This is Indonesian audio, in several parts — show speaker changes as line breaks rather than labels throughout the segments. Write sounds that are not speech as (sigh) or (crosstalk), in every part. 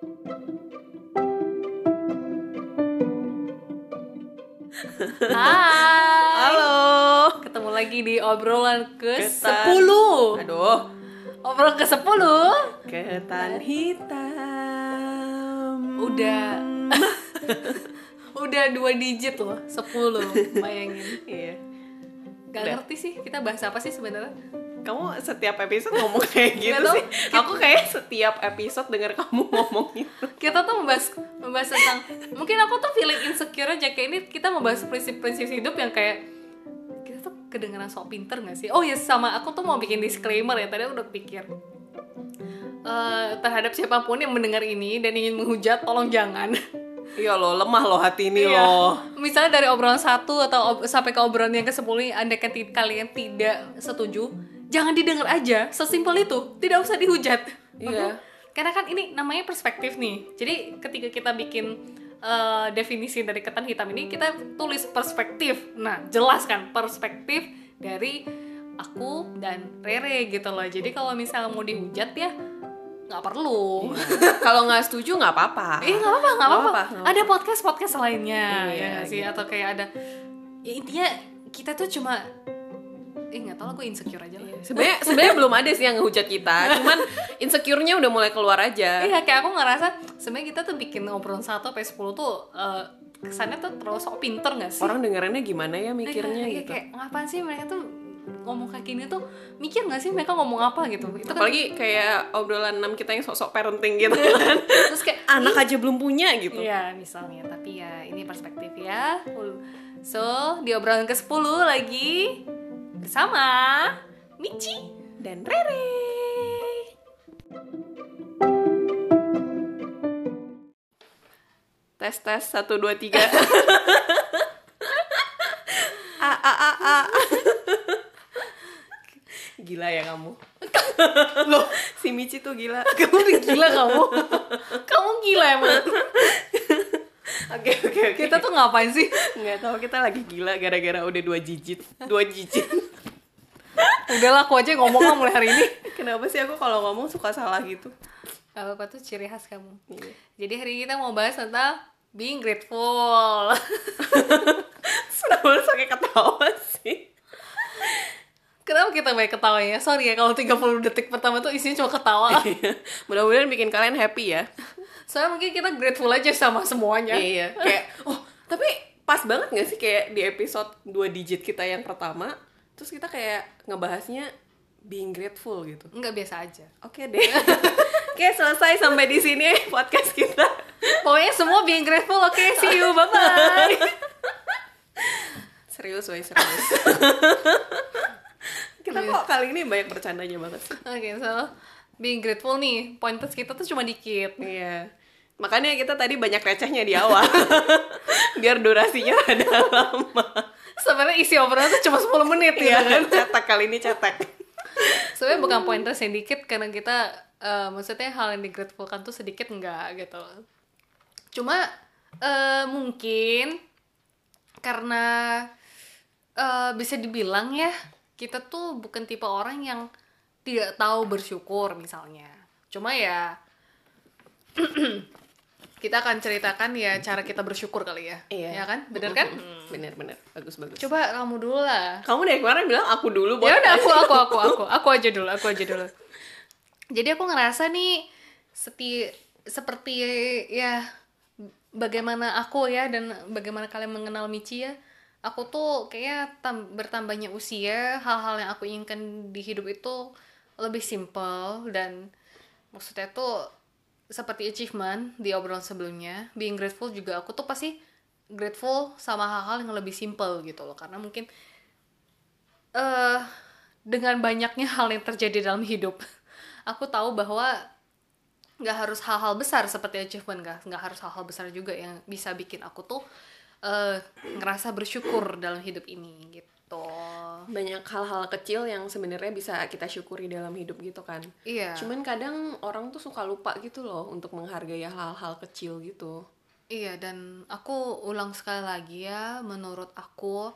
Hai.
Halo.
Ketemu lagi di obrolan ke. 10.
Aduh.
Obrolan ke 10.
Ketan hitam.
Udah. (laughs) Udah dua digit loh, 10. Bayangin.
Iya.
Gak
Udah.
ngerti sih kita bahas apa sih sebenarnya?
Kamu setiap episode ngomong kayak gitu
tahu.
sih. Aku kayak setiap episode denger kamu (laughs) ngomong gitu.
Kita tuh membahas membahas tentang mungkin aku tuh feeling insecure aja kayak ini kita membahas prinsip-prinsip hidup yang kayak kita tuh kedengeran sok pinter gak sih? Oh ya sama aku tuh mau bikin disclaimer ya tadi aku udah pikir Eh, terhadap siapa pun yang mendengar ini dan ingin menghujat tolong jangan
Iya loh, lemah loh hati ini
Iya.
loh.
Misalnya dari obrolan satu atau ob- sampai ke obrolan yang ke 10 ini, anda kalian tidak setuju, jangan didengar aja. Sesimpel itu, tidak usah dihujat.
Iya.
Karena kan ini namanya perspektif nih. Jadi ketika kita bikin eh, definisi dari ketan hitam ini, kita tulis perspektif. Nah, jelas kan perspektif dari aku dan Rere gitu loh. Jadi kalau misalnya mau dihujat ya nggak perlu.
Kalau nggak setuju nggak apa-apa.
Iya nggak apa-apa, nggak apa-apa. Ada podcast podcast lainnya,
Iya,
ya sih?
gitu.
Atau kayak ada, ya, intinya kita tuh cuma, eh nggak tahu lah gue insecure aja lah.
Sebenarnya sebenarnya belum ada sih yang ngehujat kita, (laughs) cuman insecure-nya udah mulai keluar aja.
Iya kayak aku ngerasa sebenarnya kita tuh bikin obrolan satu sampai 10 tuh eh, kesannya tuh terlalu sok pinter nggak sih?
Orang dengerannya gimana ya mikirnya
Iya,
gitu.
Kayak ngapain sih mereka tuh ngomong kayak gini tuh mikir nggak sih mereka ngomong apa gitu? Itu kan
Apalagi kayak obrolan 6 kita yang sok-sok parenting gitu kan. (laughs)
terus kayak (laughs)
Anak aja belum punya gitu.
Iya, misalnya. Tapi ya, ini perspektif ya. So, di obrolan ke-10 lagi bersama Michi.
Dan Rere. Tes tes 1 2 3. A a a a. Gila ya kamu. (laughs) Loh, si Michi tuh gila. (laughs)
Kamu udah gila kamu. (laughs) kamu gila emang.
Oke oke oke.
Kita tuh ngapain sih?
nggak tahu kita lagi gila gara-gara udah dua digit. Dua digit.
Udahlah aku aja ngomong lah mulai hari ini. (laughs)
Kenapa sih aku kalau ngomong suka salah gitu?
Gak apa-apa tuh ciri khas kamu.
Iya.
Jadi hari ini kita mau bahas tentang being grateful. (laughs)
Kenapa harus pakai ketawa sih?
Kenapa kita banyak ketawanya? Sorry ya kalau 30 detik pertama tuh isinya cuma ketawa. (laughs)
Iya. Mudah-mudahan bikin kalian happy ya.
Soalnya mungkin kita grateful aja sama semuanya.
Iya, kayak oh, tapi pas banget gak sih kayak di episode 2 digit kita yang pertama, terus kita kayak ngebahasnya being grateful gitu.
Enggak biasa aja.
Oke deh. (laughs) Oke, selesai sampai di sini (laughs) podcast kita.
Pokoknya semua being grateful. Oke, see you. Bye-bye. (laughs)
Serius, woy, serius. kita kok kali ini banyak bercandanya banget sih.
Oke, so being grateful nih, pointers kita tuh cuma dikit.
Iya. Makanya kita tadi banyak recehnya di awal. Biar durasinya (laughs) ada lama.
Sebenarnya isi obrolan tuh cuma 10 menit ya kan.
cetak kali ini cetak.
Sebenarnya bukan pointers yang dikit karena kita eh, maksudnya hal yang digratefulkan tuh sedikit enggak gitu. Cuma eh, mungkin karena eh, bisa dibilang ya kita tuh bukan tipe orang yang tidak tahu bersyukur misalnya. Cuma ya (clears throat) kita akan ceritakan ya cara kita bersyukur kali ya.
Iya.
Ya kan? Bener kan?
Bener bener bagus bagus.
Coba kamu dulu lah.
Kamu dari kemarin bilang aku dulu
Ya udah aku aku aku aku aku aja dulu, aku aja dulu. Jadi aku ngerasa nih seti seperti ya bagaimana aku ya dan bagaimana kalian mengenal Michi ya. Aku tuh kayak tam- bertambahnya usia, hal-hal yang aku inginkan di hidup itu lebih simple dan maksudnya tuh seperti achievement di obrolan sebelumnya, being grateful juga aku tuh pasti grateful sama hal-hal yang lebih simple gitu loh. Karena mungkin eh dengan banyaknya hal yang terjadi dalam hidup (laughs) aku tahu bahwa nggak harus hal-hal besar seperti achievement nggak harus hal-hal besar juga yang bisa bikin aku tuh eh ngerasa bersyukur dalam hidup ini gitu
banyak hal-hal kecil yang sebenarnya bisa kita syukuri dalam hidup gitu kan.
iya
Cuman kadang orang tuh suka lupa gitu loh untuk menghargai hal-hal kecil gitu.
Iya, dan aku ulang sekali lagi ya, menurut aku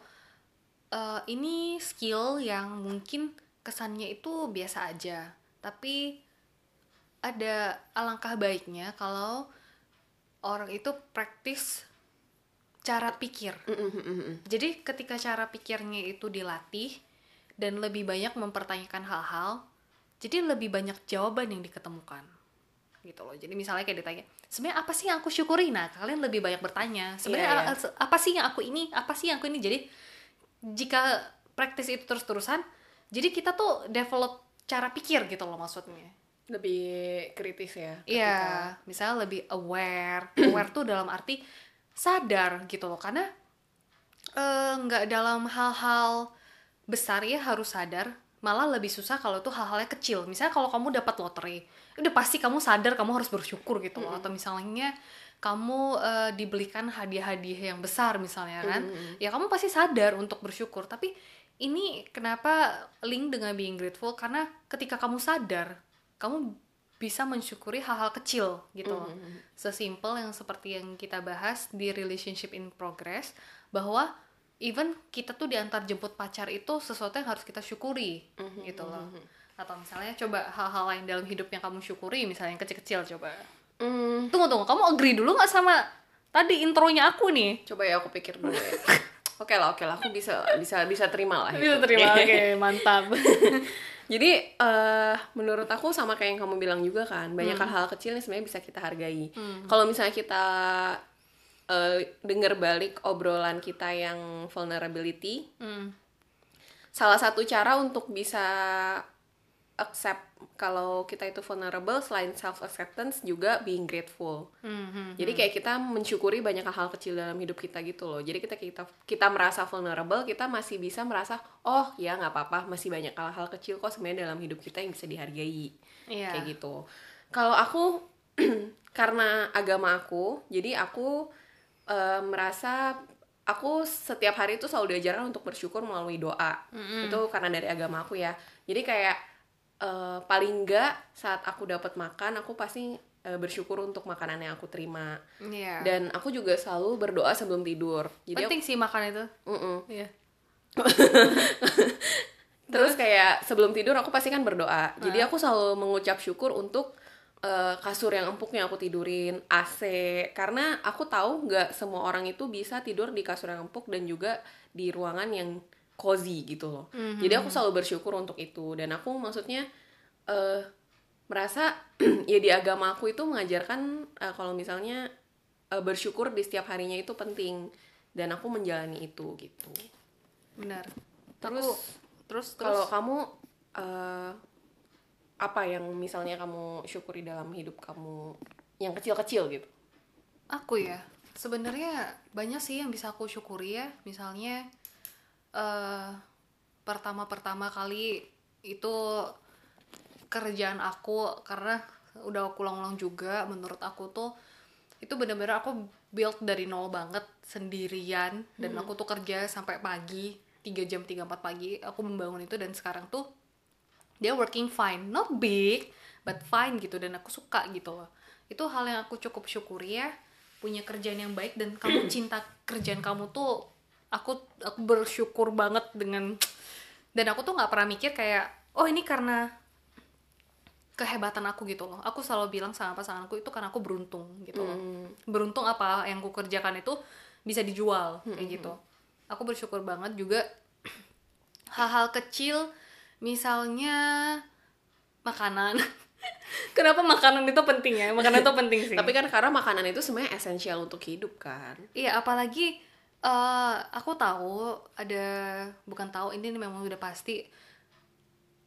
eh, ini skill yang mungkin kesannya itu biasa aja, tapi ada alangkah baiknya kalau orang itu praktis cara pikir.
Mm, mm, mm, mm.
Jadi ketika cara pikirnya itu dilatih dan lebih banyak mempertanyakan hal-hal, jadi lebih banyak jawaban yang diketemukan. Gitu loh. Jadi misalnya kayak ditanya, sebenarnya apa sih yang aku syukuri? Nah, kalian lebih banyak bertanya. Sebenarnya
Iya,
a- apa sih yang aku ini? Apa sih yang aku ini? Jadi jika praktis itu terus-terusan, jadi kita tuh develop cara pikir gitu loh maksudnya.
lebih kritis ya
Iya, misalnya lebih aware. aware tuh dalam arti sadar gitu loh. Karena eh, nggak dalam hal-hal besar ya harus sadar. Malah lebih susah kalau tuh hal-halnya kecil. Misalnya kalau kamu dapat lotre, udah pasti kamu sadar kamu harus bersyukur gitu loh. Atau misalnya kamu eh, dibelikan hadiah-hadiah yang besar misalnya kan, ya kamu pasti sadar untuk bersyukur. Tapi ini kenapa link dengan being grateful? Karena ketika kamu sadar, kamu bisa mensyukuri hal-hal kecil gitu loh. Sesimpel yang seperti yang kita bahas di relationship in progress bahwa even kita tuh diantar jemput pacar itu sesuatu yang harus kita syukuri gitu loh. Atau misalnya coba hal-hal lain dalam hidup yang kamu syukuri, misalnya yang kecil-kecil coba.
Hmm,
Tunggu tunggu, kamu agree dulu nggak sama tadi intronya aku nih?
coba ya aku pikir dulu ya (laughs) oke lah oke lah aku bisa bisa bisa terima lah
Bisa
itu.
terima, oke (laughs) mantap. (laughs)
Jadi eh menurut aku sama kayak yang kamu bilang juga kan, banyak hal-hal kecil nih sebenarnya bisa kita hargai. Kalau misalnya kita eh dengar balik obrolan kita yang vulnerability,
Hmm.
salah satu cara untuk bisa accept kalau kita itu vulnerable selain self acceptance juga being grateful.
Hmm,
Jadi kayak kita mensyukuri banyak hal kecil dalam hidup kita gitu loh. Jadi kita kita kita merasa vulnerable, kita masih bisa merasa oh ya nggak apa-apa, masih banyak hal-hal kecil kok sebenarnya dalam hidup kita yang bisa dihargai.
Iya.
Kayak gitu. Kalau aku (clears throat) karena agama aku, jadi aku eh, merasa aku setiap hari itu selalu diajarkan untuk bersyukur melalui doa. Itu karena dari agama aku ya. Jadi kayak eh, paling enggak saat aku dapat makan, aku pasti eh, bersyukur untuk makanan yang aku terima.
Iya.
Dan aku juga selalu berdoa sebelum tidur. Jadi aku,
Penting sih makan itu.
Mm-mm.
Iya. (laughs)
Terus kayak sebelum tidur aku pasti kan berdoa. Jadi aku selalu mengucap syukur untuk eh, kasur yang empuk yang aku tidurin, AC. Karena aku tahu nggak semua orang itu bisa tidur di kasur yang empuk dan juga di ruangan yang cozy gitu loh. Jadi aku selalu bersyukur untuk itu. Dan aku maksudnya eh merasa (clears throat) ya di agama aku itu mengajarkan eh, kalau misalnya eh, bersyukur di setiap harinya itu penting. Dan aku menjalani itu gitu.
Benar.
Terus
Aku- terus terus
kalau kamu eh, apa yang misalnya kamu syukuri dalam hidup kamu yang kecil-kecil gitu?
Aku ya, sebenarnya banyak sih yang bisa aku syukuri ya. Misalnya eh pertama-pertama kali itu kerjaan aku karena udah aku ulang-ulang juga menurut aku tuh itu bener-bener aku build dari nol banget sendirian. Dan aku tuh kerja sampai pagi 3 jam 3 4 pagi aku membangun itu. Dan sekarang tuh dia working fine. Not big but fine gitu. Dan aku suka gitu loh. Itu hal yang aku cukup syukuri ya punya kerjaan yang baik. Dan kamu (clears throat) cinta kerjaan kamu tuh aku aku bersyukur banget dengan dan aku tuh nggak pernah mikir kayak oh ini karena kehebatan aku gitu loh. Aku selalu bilang sama pasanganku itu karena aku beruntung gitu loh. Beruntung apa yang aku kerjakan itu bisa dijual kayak gitu. Aku bersyukur banget juga (clears throat) hal-hal kecil misalnya makanan. (laughs) Kenapa makanan itu penting ya? Makanan itu penting sih. (laughs)
Tapi kan karena makanan itu sebenarnya esensial untuk hidup kan.
Iya, apalagi eh, aku tahu ada bukan tahu ini memang udah pasti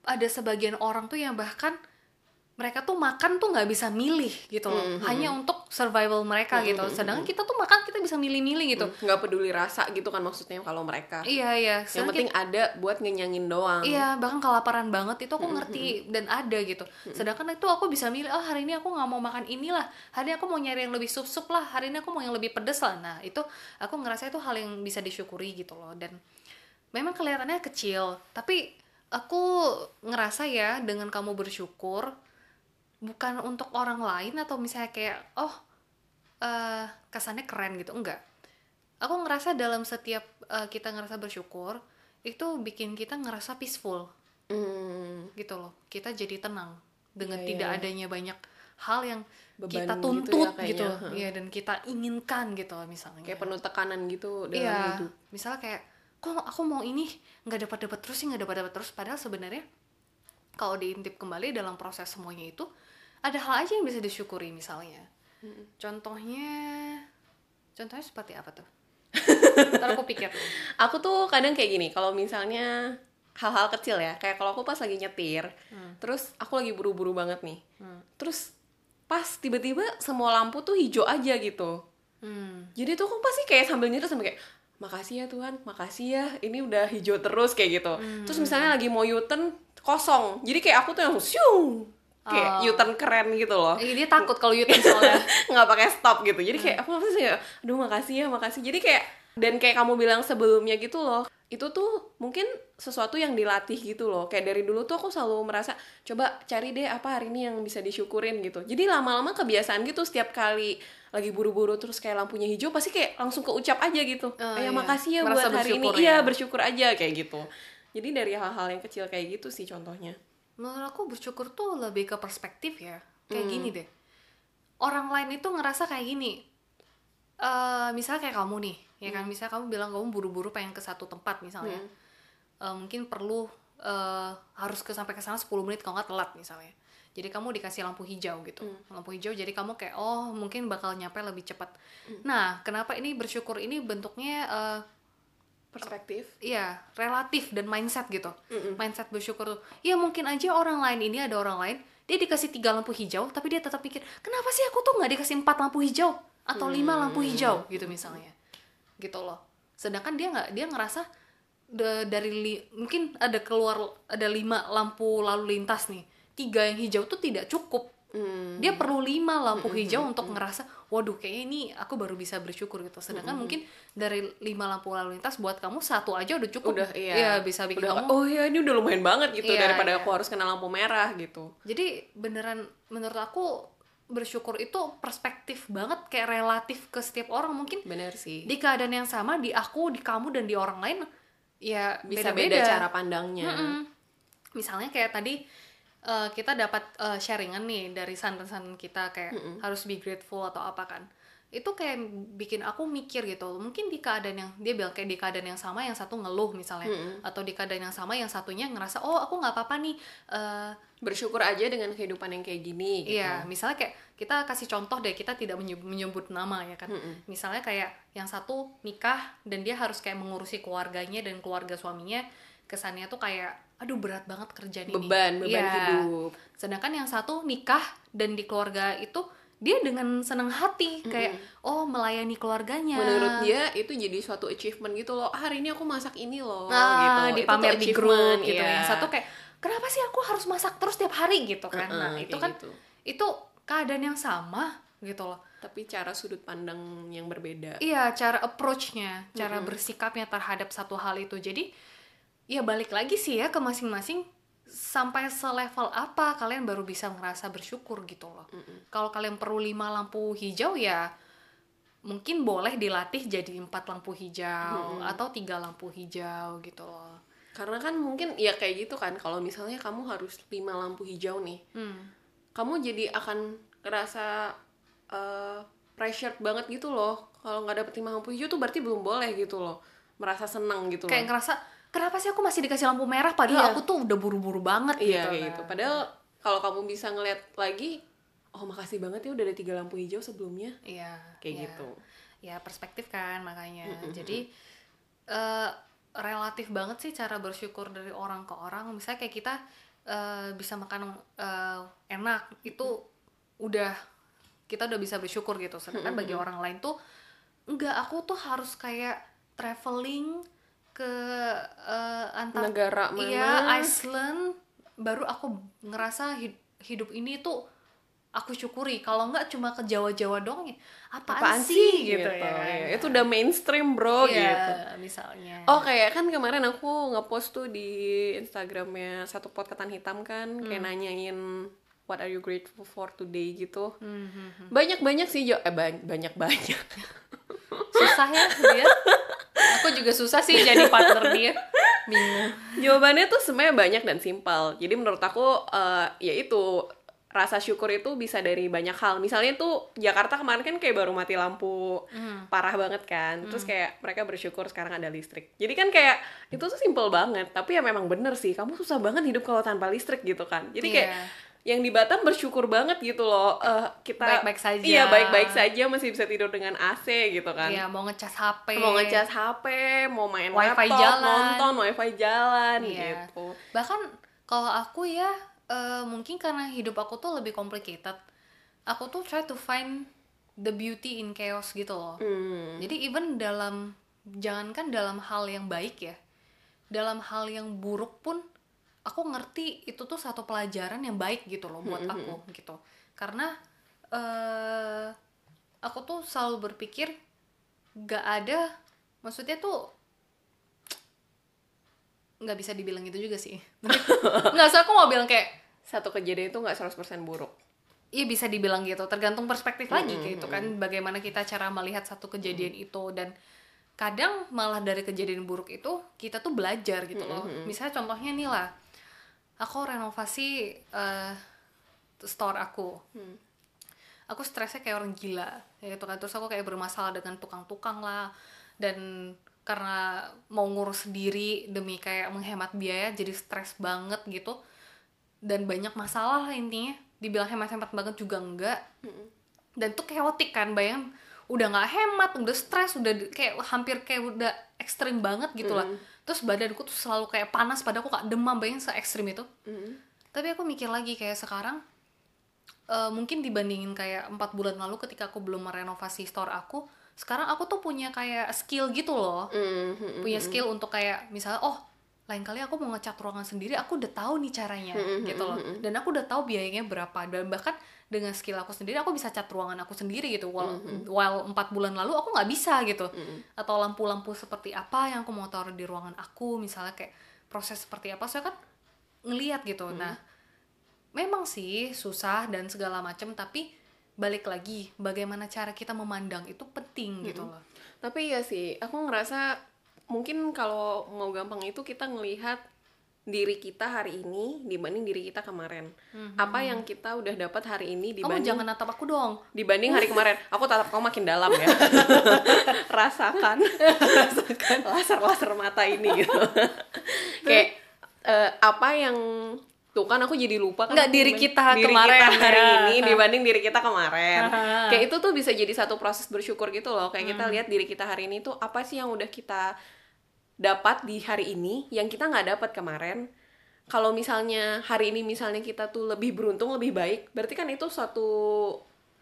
ada sebagian orang tuh yang bahkan mereka tuh makan tuh nggak bisa milih gitu loh, hanya untuk survival mereka gitu. Sedangkan kita tuh makan kita bisa milih-milih gitu.
Nggak peduli rasa gitu kan maksudnya kalau mereka.
Iya iya.
Yang penting ada buat ngenyangin doang.
Iya, bahkan kelaparan banget itu aku ngerti dan ada gitu. Sedangkan itu aku bisa milih, oh hari ini aku nggak mau makan inilah, hari ini aku mau nyari yang lebih sup-sup lah, hari ini aku mau yang lebih pedes lah. Nah itu aku ngerasa itu hal yang bisa disyukuri gitu loh. Dan memang kelihatannya kecil, tapi aku ngerasa ya dengan kamu bersyukur bukan untuk orang lain atau misalnya kayak oh eh kesannya keren gitu enggak aku ngerasa dalam setiap eh, kita ngerasa bersyukur itu bikin kita ngerasa peaceful
Hmm.
gitu loh kita jadi tenang dengan
Iya,
tidak
iya.
adanya banyak hal yang
Beban
kita
gitu ya
tuntut gitu. Iya, dan kita inginkan gitu misalnya.
kayak penuh tekanan gitu dalam
Iya,
hidup
misalnya kayak kok aku mau ini nggak dapat dapat terus sih nggak dapat dapat terus padahal sebenarnya kalau diintip kembali dalam proses semuanya itu ada hal aja yang bisa disyukuri misalnya. Contohnya contohnya seperti apa tuh? (laughs) Ntar aku pikir
aku tuh kadang kayak gini kalau misalnya hal-hal kecil ya kayak kalau aku pas lagi nyetir terus aku lagi buru-buru banget nih terus pas tiba-tiba semua lampu tuh hijau aja gitu.
Hmm.
jadi tuh aku pasti kayak sambil nyetir sambil kayak makasih ya Tuhan makasih ya ini udah hijau terus kayak gitu. Terus misalnya lagi mau U-turn kosong. Jadi kayak aku tuh langsung syung kayak
Oh.
U-turn keren gitu loh.
Eh, dia takut kalau Yutin soalnya. (laughs)
Nggak pakai stop gitu. Jadi kayak aku pasti kayak aduh makasih ya makasih. Jadi kayak dan kayak kamu bilang sebelumnya gitu loh itu tuh mungkin sesuatu yang dilatih gitu loh. Kayak dari dulu tuh aku selalu merasa coba cari deh apa hari ini yang bisa disyukurin gitu. Jadi lama-lama kebiasaan gitu setiap kali lagi buru-buru terus kayak lampunya hijau pasti kayak langsung keucap aja gitu.
Oh,
kayak
iya.
makasih ya
Merasa
buat hari ini. iya
ya.
bersyukur aja kayak gitu jadi dari hal-hal yang kecil kayak gitu sih contohnya.
Menurut aku bersyukur tuh lebih ke perspektif ya. Kayak gini deh. Orang lain itu ngerasa kayak gini. Eh misalnya kayak kamu nih ya kan? Misalnya kamu bilang kamu buru-buru pengen ke satu tempat misalnya. Eh, mungkin perlu eh, harus ke sampai ke sana 10 menit kalau nggak telat misalnya. Jadi kamu dikasih lampu hijau gitu. Lampu hijau jadi kamu kayak oh mungkin bakal nyampe lebih cepat. Nah kenapa ini bersyukur? Ini bentuknya eh,
perspektif
Iya, relatif dan mindset gitu. Mindset bersyukur tuh. Ya mungkin aja orang lain ini ada orang lain, dia dikasih tiga lampu hijau, tapi dia tetap pikir, kenapa sih aku tuh nggak dikasih empat lampu hijau atau lima lampu hijau gitu misalnya, gitu loh. Sedangkan dia nggak, dia ngerasa da- dari li- mungkin ada keluar ada lima lampu lalu lintas nih, tiga yang hijau tuh tidak cukup.
Hmm.
Dia perlu lima lampu hijau untuk ngerasa, waduh kayaknya ini aku baru bisa bersyukur gitu. Sedangkan mungkin dari lima lampu lalu lintas buat kamu satu aja udah cukup.
udah iya
bisa bikin
udah
kamu.
oh iya ini udah lumayan banget gitu
Iya,
daripada
iya.
aku harus kena lampu merah gitu
Jadi beneran menurut aku bersyukur itu perspektif banget kayak relatif ke setiap orang mungkin
bener sih
di keadaan yang sama di aku, di kamu dan di orang lain ya
bisa
beda-beda.
beda cara pandangnya
Mm-mm. Misalnya kayak tadi eh, kita dapat eh, sharingan nih dari santan-santan kita kayak harus be grateful atau apa kan. Itu kayak bikin aku mikir gitu. Mungkin di keadaan yang dia bilang kayak di keadaan yang sama yang satu ngeluh misalnya atau di keadaan yang sama yang satunya ngerasa oh aku nggak apa-apa nih eh,
bersyukur aja dengan kehidupan yang kayak gini gitu
Iya, misalnya kayak kita kasih contoh deh, kita tidak menye- menyebut nama ya kan. Misalnya kayak yang satu nikah dan dia harus kayak mengurusi keluarganya dan keluarga suaminya, kesannya tuh kayak aduh berat banget kerjaan ini.
beban beban
Iya.
hidup
Sedangkan yang satu nikah dan di keluarga itu dia dengan senang hati kayak oh melayani keluarganya.
menurut dia itu jadi suatu achievement gitu loh "Ah, hari ini aku masak ini loh
nah,
gitu Itu
dipamer di
achievement,
grup gitu.
iya.
Yang satu kayak kenapa sih aku harus masak terus tiap hari gitu kan.
Heeh,
nah, itu kan
gitu.
itu keadaan yang sama gitu loh.
tapi cara sudut pandang yang berbeda
Iya, cara approach-nya, cara bersikapnya terhadap satu hal itu. Jadi, ya balik lagi sih ya ke masing-masing sampai selevel apa kalian baru bisa ngerasa bersyukur gitu loh. Kalau kalian perlu lima lampu hijau ya mungkin boleh dilatih jadi empat lampu hijau atau tiga lampu hijau gitu loh.
karena kan mungkin ya kayak gitu kan kalau misalnya kamu harus lima lampu hijau nih
Hmm.
kamu jadi akan ngerasa uh, pressured banget gitu loh kalau nggak dapet lima lampu hijau tuh berarti belum boleh gitu loh merasa senang gitu
Kayak
loh
ngerasa kenapa sih aku masih dikasih lampu merah? Padahal
Iya.
aku tuh udah buru-buru banget
iya
gitu.
kayak
kan.
gitu padahal kalau kamu bisa ngeliat lagi oh makasih banget ya udah ada tiga lampu hijau sebelumnya.
Iya,
kayak
iya.
gitu.
Ya perspektif kan makanya. Jadi eh, relatif banget sih cara bersyukur dari orang ke orang. Misalnya kayak kita eh, bisa makan eh, enak itu udah kita udah bisa bersyukur gitu. Sedangkan bagi orang lain tuh enggak. Aku tuh harus kayak traveling ke eh, antar
negara mana?
Iya Iceland baru aku ngerasa hid- hidup ini tuh aku syukuri. Kalau nggak cuma ke Jawa-Jawa doang ya apaan,
apaan
sih
gitu,
gitu, ya kan?
Iya, itu udah mainstream bro
Iya,
gitu.
misalnya.
Oh kayak kan kemarin aku ngepost tuh di Instagramnya satu pot ketan hitam kan kayak nanyain what are you grateful for today? gitu.
Mhm.
banyak banyak sih jo. Eh banyak banyak banyak
susah ya dia (laughs) aku juga susah sih jadi partner dia bingung
jawabannya tuh sebenarnya banyak dan simpel jadi menurut aku eh, ya itu rasa syukur itu bisa dari banyak hal. Misalnya tuh Jakarta kemarin kan kayak baru mati lampu parah banget kan. Terus kayak mereka bersyukur sekarang ada listrik. Jadi kan kayak itu tuh simple banget. Tapi ya memang bener sih. Kamu susah banget hidup kalau tanpa listrik gitu kan. Jadi kayak
Iya.
Yang di Batam bersyukur banget gitu loh. Eh, kita
Baik-baik saja.
Iya baik-baik saja masih bisa tidur dengan AC gitu kan.
Iya, mau ngecas HP.
Mau ngecas HP, mau main
Wifi
laptop,
jalan.
nonton, wifi jalan
Iya.
gitu.
Bahkan kalau aku ya eh, mungkin karena hidup aku tuh lebih complicated. Aku tuh try to find the beauty in chaos gitu loh.
Hmm.
Jadi even dalam jangankan dalam hal yang baik ya. Dalam hal yang buruk pun aku ngerti itu tuh satu pelajaran yang baik gitu loh buat aku gitu. Karena eh aku tuh selalu berpikir gak ada maksudnya tuh nggak bisa dibilang gitu juga sih. (laughs) Nggak so aku mau bilang kayak
Satu kejadian itu nggak 100% buruk.
Iya bisa dibilang gitu, tergantung perspektif lagi kayak gitu kan, bagaimana kita cara melihat satu kejadian itu. Dan kadang malah dari kejadian buruk itu kita tuh belajar gitu loh. Misalnya contohnya nih lah, aku renovasi eh, store aku, aku stresnya kayak orang gila, ya gitu kan. Terus aku kayak bermasalah dengan tukang-tukang lah. Dan karena mau ngurus sendiri demi kayak menghemat biaya jadi stres banget gitu. Dan banyak masalah lah intinya. Dibilang hemat-hemat banget juga enggak. Dan tuh chaotic kan bayang. Udah nggak hemat udah stres udah kayak hampir kayak udah ekstrim banget gitu lah terus badanku tuh selalu kayak panas pada aku kak demam bayang se ekstrim itu tapi aku mikir lagi kayak sekarang eh, mungkin dibandingin kayak empat bulan lalu ketika aku belum merenovasi store aku sekarang aku tuh punya kayak skill gitu loh.
Hmm.
punya skill untuk kayak misalnya oh lain kali aku mau ngecat ruangan sendiri aku udah tahu nih caranya gitu loh. Dan aku udah tahu biayanya berapa dan bahkan dengan skill aku sendiri aku bisa cat ruangan aku sendiri gitu. While while empat bulan lalu aku nggak bisa gitu. Atau lampu-lampu seperti apa yang aku mau taruh di ruangan aku misalnya kayak proses seperti apa saya kan ngeliat gitu. Nah memang sih susah dan segala macam tapi balik lagi bagaimana cara kita memandang itu penting gitu loh.
Tapi ya sih, aku ngerasa mungkin kalau mau gampang itu kita ngelihat diri kita hari ini dibanding diri kita kemarin. Apa yang kita udah dapat hari ini
kamu
dibanding
jangan natap aku dong
dibanding hari kemarin. Aku tatap kamu makin dalam ya. (laughs) Rasakan, rasakan laser-laser mata ini gitu. Kayak eh, apa yang tuh kan aku jadi lupa kan
Nggak, diri kita
diri
kemarin,
kita hari
ya. (laughs)
ini dibanding diri kita kemarin. Kayak itu tuh bisa jadi satu proses bersyukur gitu loh. Kayak kita lihat diri kita hari ini tuh apa sih yang udah kita dapat di hari ini yang kita nggak dapat kemarin. Kalau misalnya hari ini misalnya kita tuh lebih beruntung, lebih baik, berarti kan itu suatu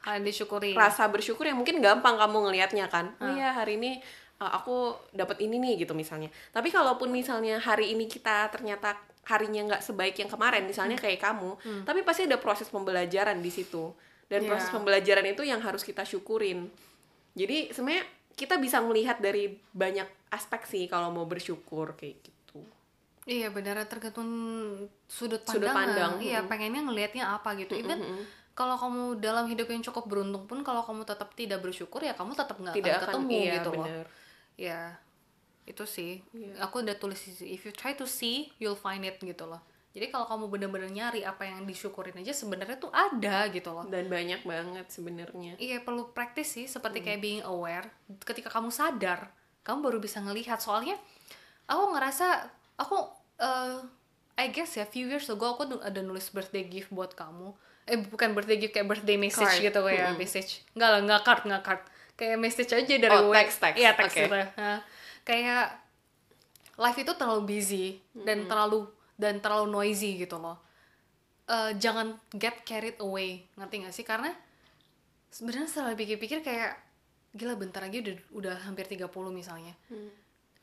hal yang disyukuri
rasa bersyukur yang mungkin gampang kamu ngelihatnya kan. Oh iya, hari ini uh, aku dapat ini nih gitu misalnya. Tapi kalaupun misalnya hari ini kita ternyata harinya nggak sebaik yang kemarin, misalnya kayak kamu, tapi pasti ada proses pembelajaran di situ. Dan
Iya.
proses pembelajaran itu yang harus kita syukurin. Jadi sebenarnya kita bisa melihat dari banyak aspek sih kalau mau bersyukur kayak gitu.
iya benar. Tergantung sudut pandang,
Sudut pandang,
iya pengennya ngelihatnya apa gitu. Even kalau kamu dalam hidup yang cukup beruntung pun kalau kamu tetap tidak bersyukur ya kamu tetap nggak akan ketemu
iya,
gitu loh.
bener.
ya itu sih.
Iya.
aku udah tulis if you try to see you'll find it gitu loh jadi kalau kamu bener-bener nyari apa yang disyukurin aja sebenarnya tuh ada gitu loh
Dan banyak banget sebenarnya.
Iya perlu praktis sih seperti kayak being aware. Ketika kamu sadar, kamu baru bisa ngelihat. Soalnya aku ngerasa aku eh I guess ya few years ago aku ada nulis birthday gift buat kamu. Eh bukan birthday gift kayak birthday message
Card.
gitu kayak message. Enggak lah, enggak card, enggak card. Kayak message aja dari
Oh, teks, teks.
Iya, teks
Oke.
gitu. Nah, kayak life itu terlalu busy dan terlalu dan terlalu noisy gitu loh. Eh, jangan get carried away, ngerti gak sih? Karena sebenarnya setelah pikir-pikir kayak gila bentar lagi udah udah hampir 30 misalnya.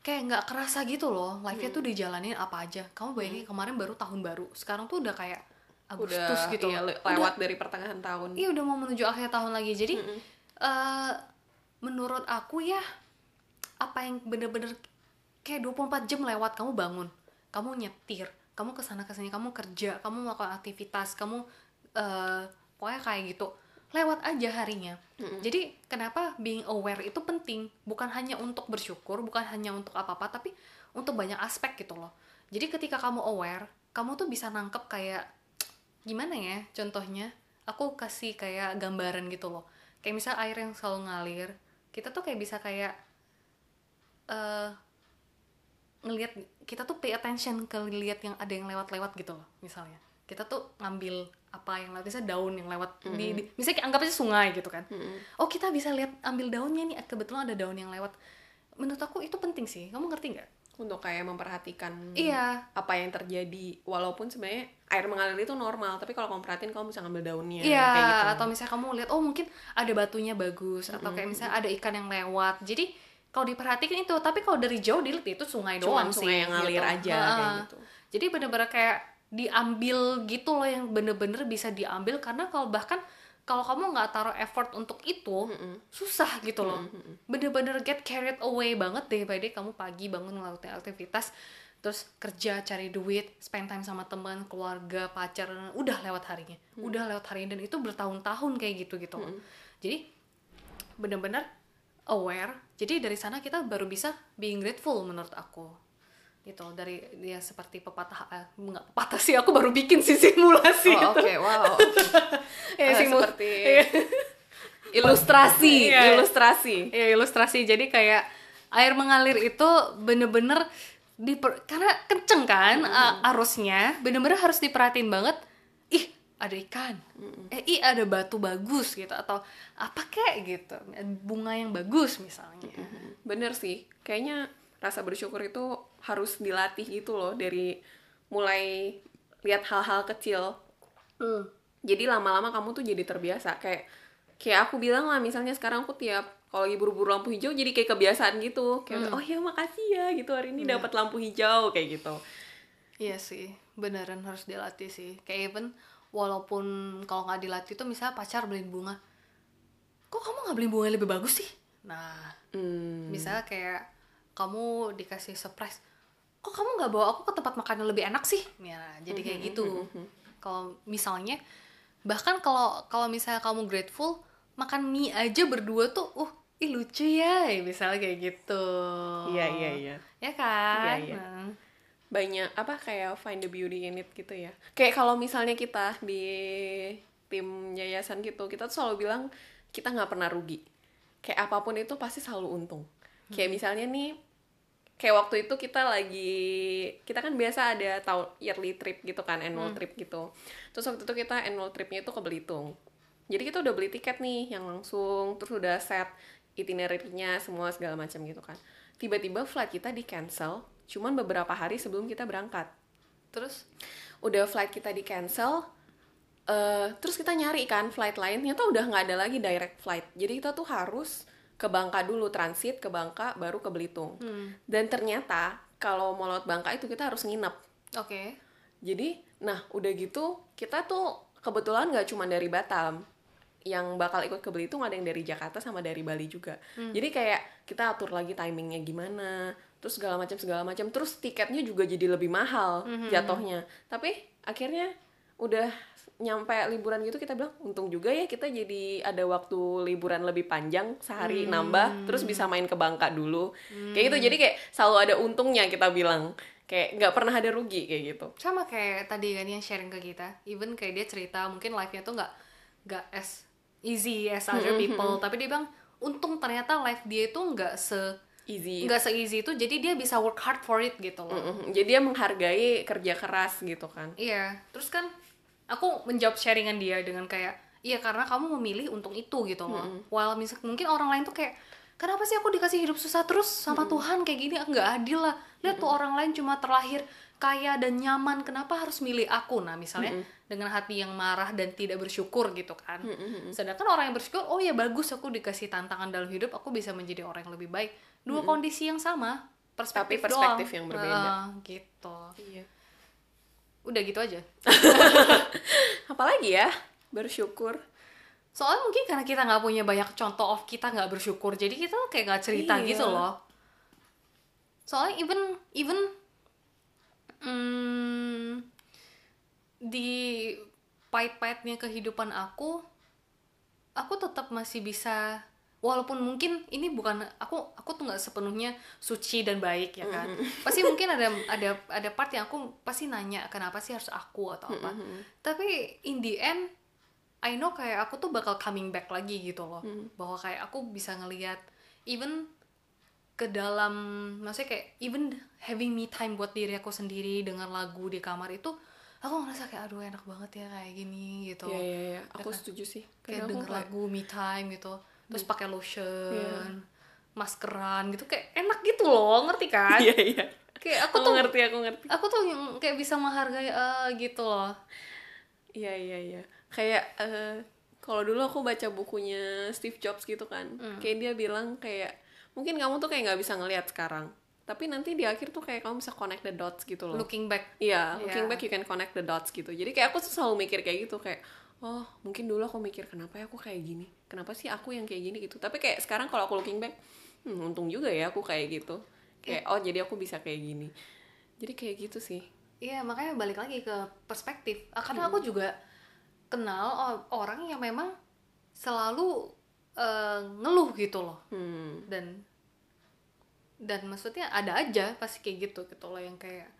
Kayak nggak kerasa gitu loh, life-nya tuh dijalanin apa aja. Kamu bayangin kemarin baru tahun baru, sekarang tuh udah kayak Agustus
Udah
gitu.
iya, lewat dari pertengahan tahun.
Iya udah mau menuju akhir tahun lagi. Jadi eh menurut aku ya apa yang bener-bener kayak 24 jam lewat kamu bangun, kamu nyetir, kamu ke sana ke sini, kamu kerja, kamu melakukan aktivitas, kamu eh pokoknya kayak gitu lewat aja harinya. Jadi kenapa being aware itu penting? Bukan hanya untuk bersyukur, bukan hanya untuk apa-apa, tapi untuk banyak aspek gitu loh. Jadi ketika kamu aware, kamu tuh bisa nangkep kayak gimana ya contohnya aku kasih kayak gambaran gitu loh kayak misal air yang selalu ngalir kita tuh kayak bisa kayak eh ngelihat kita tuh pay attention ke lihat yang ada yang lewat-lewat gitu loh misalnya. Kita tuh ngambil apa yang lewat misalnya daun yang lewat di, di misalnya kayak anggap aja sungai gitu kan. Oh kita bisa lihat ambil daunnya nih kebetulan ada daun yang lewat. Menurut aku itu penting sih kamu ngerti nggak?
Untuk kayak memperhatikan
iya.
apa yang terjadi walaupun sebenarnya air mengalir itu normal tapi kalau kamu perhatiin kamu bisa ngambil daunnya
Iya,
kayak gitu.
atau misalnya kamu lihat oh mungkin ada batunya bagus atau kayak misalnya ada ikan yang lewat. Jadi kalau diperhatikan itu, tapi kalau dari jauh dilihat itu sungai
Cuman
doang sih.
sungai yang ngalir
gitu.
aja kayak gitu.
Jadi bener-bener kayak diambil gitu loh yang bener-bener bisa diambil karena kalau bahkan kalau kamu nggak taruh effort untuk itu susah gitu loh. Bener-bener get carried away banget deh by day kamu pagi bangun ngelakuin aktivitas terus kerja cari duit spend time sama teman keluarga pacar udah lewat harinya. Udah lewat harinya dan itu bertahun-tahun kayak gitu gitu loh jadi bener-bener aware. Jadi dari sana kita baru bisa being grateful menurut aku. Gitu dari dia seperti pepatah eh, nggak pepatah sih aku baru bikin sih simulasi
oh oke wow. (laughs)
Ya,
Eh,
simul-
seperti (laughs) ilustrasi
Iya.
ilustrasi.
Ya ilustrasi. Jadi kayak air mengalir itu bener-bener diper karena kenceng kan a- arusnya bener-bener harus diperhatiin banget ada ikan. Eh ih ada batu bagus gitu atau apa kek gitu. Bunga yang bagus misalnya.
Bener sih. Kayaknya rasa bersyukur itu harus dilatih gitu loh dari mulai lihat hal-hal kecil. Jadi lama-lama kamu tuh jadi terbiasa. Kayak kayak aku bilang lah misalnya sekarang aku tiap kalau lagi buru-buru lampu hijau jadi kayak kebiasaan gitu. Kayak oh ya makasih ya gitu hari ini dapat lampu hijau kayak gitu.
Iya sih, beneran harus dilatih sih. Kayak even walaupun kalau nggak dilatih tuh misalnya pacar beliin bunga, kok kamu nggak beliin bunga yang lebih bagus sih? Nah,
hmm.
misalnya kayak kamu dikasih surprise, kok kamu nggak bawa aku ke tempat makan yang lebih enak sih? Ya, jadi kayak gitu. Kalau misalnya, bahkan kalau kalau misalnya kamu grateful, makan mie aja berdua tuh, uh, ih lucu ya, misalnya kayak gitu.
iya iya iya
Ya kan?
Iya, iya.
Nah.
Banyak apa kayak find the beauty in it gitu ya. Kayak kalau misalnya kita di tim yayasan gitu kita tuh selalu bilang kita nggak pernah rugi. Kayak apa pun itu pasti selalu untung. Kayak misalnya nih kayak waktu itu kita lagi kita kan biasa ada tahun yearly trip gitu kan annual trip gitu. Terus waktu itu kita annual tripnya itu ke Belitung. Jadi kita udah beli tiket nih yang langsung terus udah set itinerary-nya semua segala macam gitu kan. Tiba-tiba flight kita di cancel cuman beberapa hari sebelum kita berangkat.
Terus?
Udah flight kita di cancel eh terus kita nyari kan flight lain ternyata udah nggak ada lagi direct flight. Jadi kita tuh harus ke Bangka dulu transit ke Bangka baru ke Belitung. Dan ternyata kalau mau lewat Bangka itu kita harus nginep.
Oke.
jadi nah udah gitu kita tuh kebetulan nggak cuma dari Batam. Yang bakal ikut ke Belitung ada yang dari Jakarta sama dari Bali juga. Jadi kayak kita atur lagi timingnya gimana terus segala macam segala macam. Terus tiketnya juga jadi lebih mahal jatuhnya. Tapi akhirnya udah nyampe liburan gitu kita bilang untung juga ya kita jadi ada waktu liburan lebih panjang sehari nambah terus bisa main ke Bangka dulu. Kayak gitu. Jadi kayak selalu ada untungnya kita bilang. Kayak nggak pernah ada rugi kayak gitu.
Sama kayak tadi kan yang sharing ke kita. Even kayak dia cerita mungkin life nya tuh nggak nggak as easy as other people. tapi dia bilang untung ternyata life dia itu nggak se
easy.
Nggak se easy itu jadi dia bisa work hard for it gitu loh.
Mm-mm. Jadi dia menghargai kerja keras gitu kan.
iya. Terus kan aku menjawab sharingan dia dengan kayak iya karena kamu memilih untung itu gitu loh. While misal mungkin orang lain tuh kayak kenapa sih aku dikasih hidup susah terus sama Tuhan kayak gini? Nggak adil lah. Lihat tuh orang lain cuma terlahir kaya dan nyaman kenapa harus milih aku nah misalnya dengan hati yang marah dan tidak bersyukur gitu kan sedangkan orang yang bersyukur oh ya bagus aku dikasih tantangan dalam hidup aku bisa menjadi orang yang lebih baik dua kondisi yang sama perspektif,
Tapi perspektif
doang.
yang berbeda.
Nah, gitu
Iya.
udah gitu aja (laughs)
Apalagi ya bersyukur.
soalnya mungkin karena kita nggak punya banyak contoh of kita nggak bersyukur jadi kita kayak nggak cerita
Iya.
gitu loh soalnya even even hmm, di pahit-pahitnya kehidupan aku aku tetap masih bisa walaupun mungkin ini bukan aku aku tuh nggak sepenuhnya suci dan baik ya kan? (laughs) Pasti mungkin ada ada ada part yang aku pasti nanya kenapa sih harus aku atau apa? Tapi in the end I know kayak aku tuh bakal coming back lagi gitu loh. Bahwa kayak aku bisa ngelihat even ke dalam maksudnya kayak even having me time buat diri aku sendiri dengan lagu di kamar itu aku ngerasa kayak aduh enak banget ya kayak gini gitu.
Iya iya iya, aku setuju sih.
kayak denger
kayak-
lagu me time gitu. Terus pakai lotion maskeran gitu kayak enak gitu loh ngerti kan?
Iya iya.
kayak aku
Aku
tuh
ngerti, aku ngerti.
aku tuh kayak bisa menghargai eh, gitu loh.
Iya iya iya. Kayak eh, kalau dulu aku baca bukunya Steve Jobs gitu kan, kayak dia bilang kayak mungkin kamu tuh kayak nggak bisa ngelihat sekarang, tapi nanti di akhir tuh kayak kamu bisa connect the dots gitu loh.
looking back
Iya, looking
Iya.
back you can connect the dots gitu. Jadi kayak aku tuh selalu mikir kayak gitu kayak oh mungkin dulu aku mikir kenapa ya aku kayak gini, kenapa sih aku yang kayak gini gitu. Tapi kayak sekarang kalau aku looking back, hmm, untung juga ya aku kayak gitu. Kayak oh jadi aku bisa kayak gini. Jadi kayak gitu sih.
Iya makanya balik lagi ke perspektif. Ah, Karena aku juga kenal orang yang memang selalu eh, ngeluh gitu loh.
Hmm.
Dan dan maksudnya ada aja pasti kayak gitu gitu loh yang kayak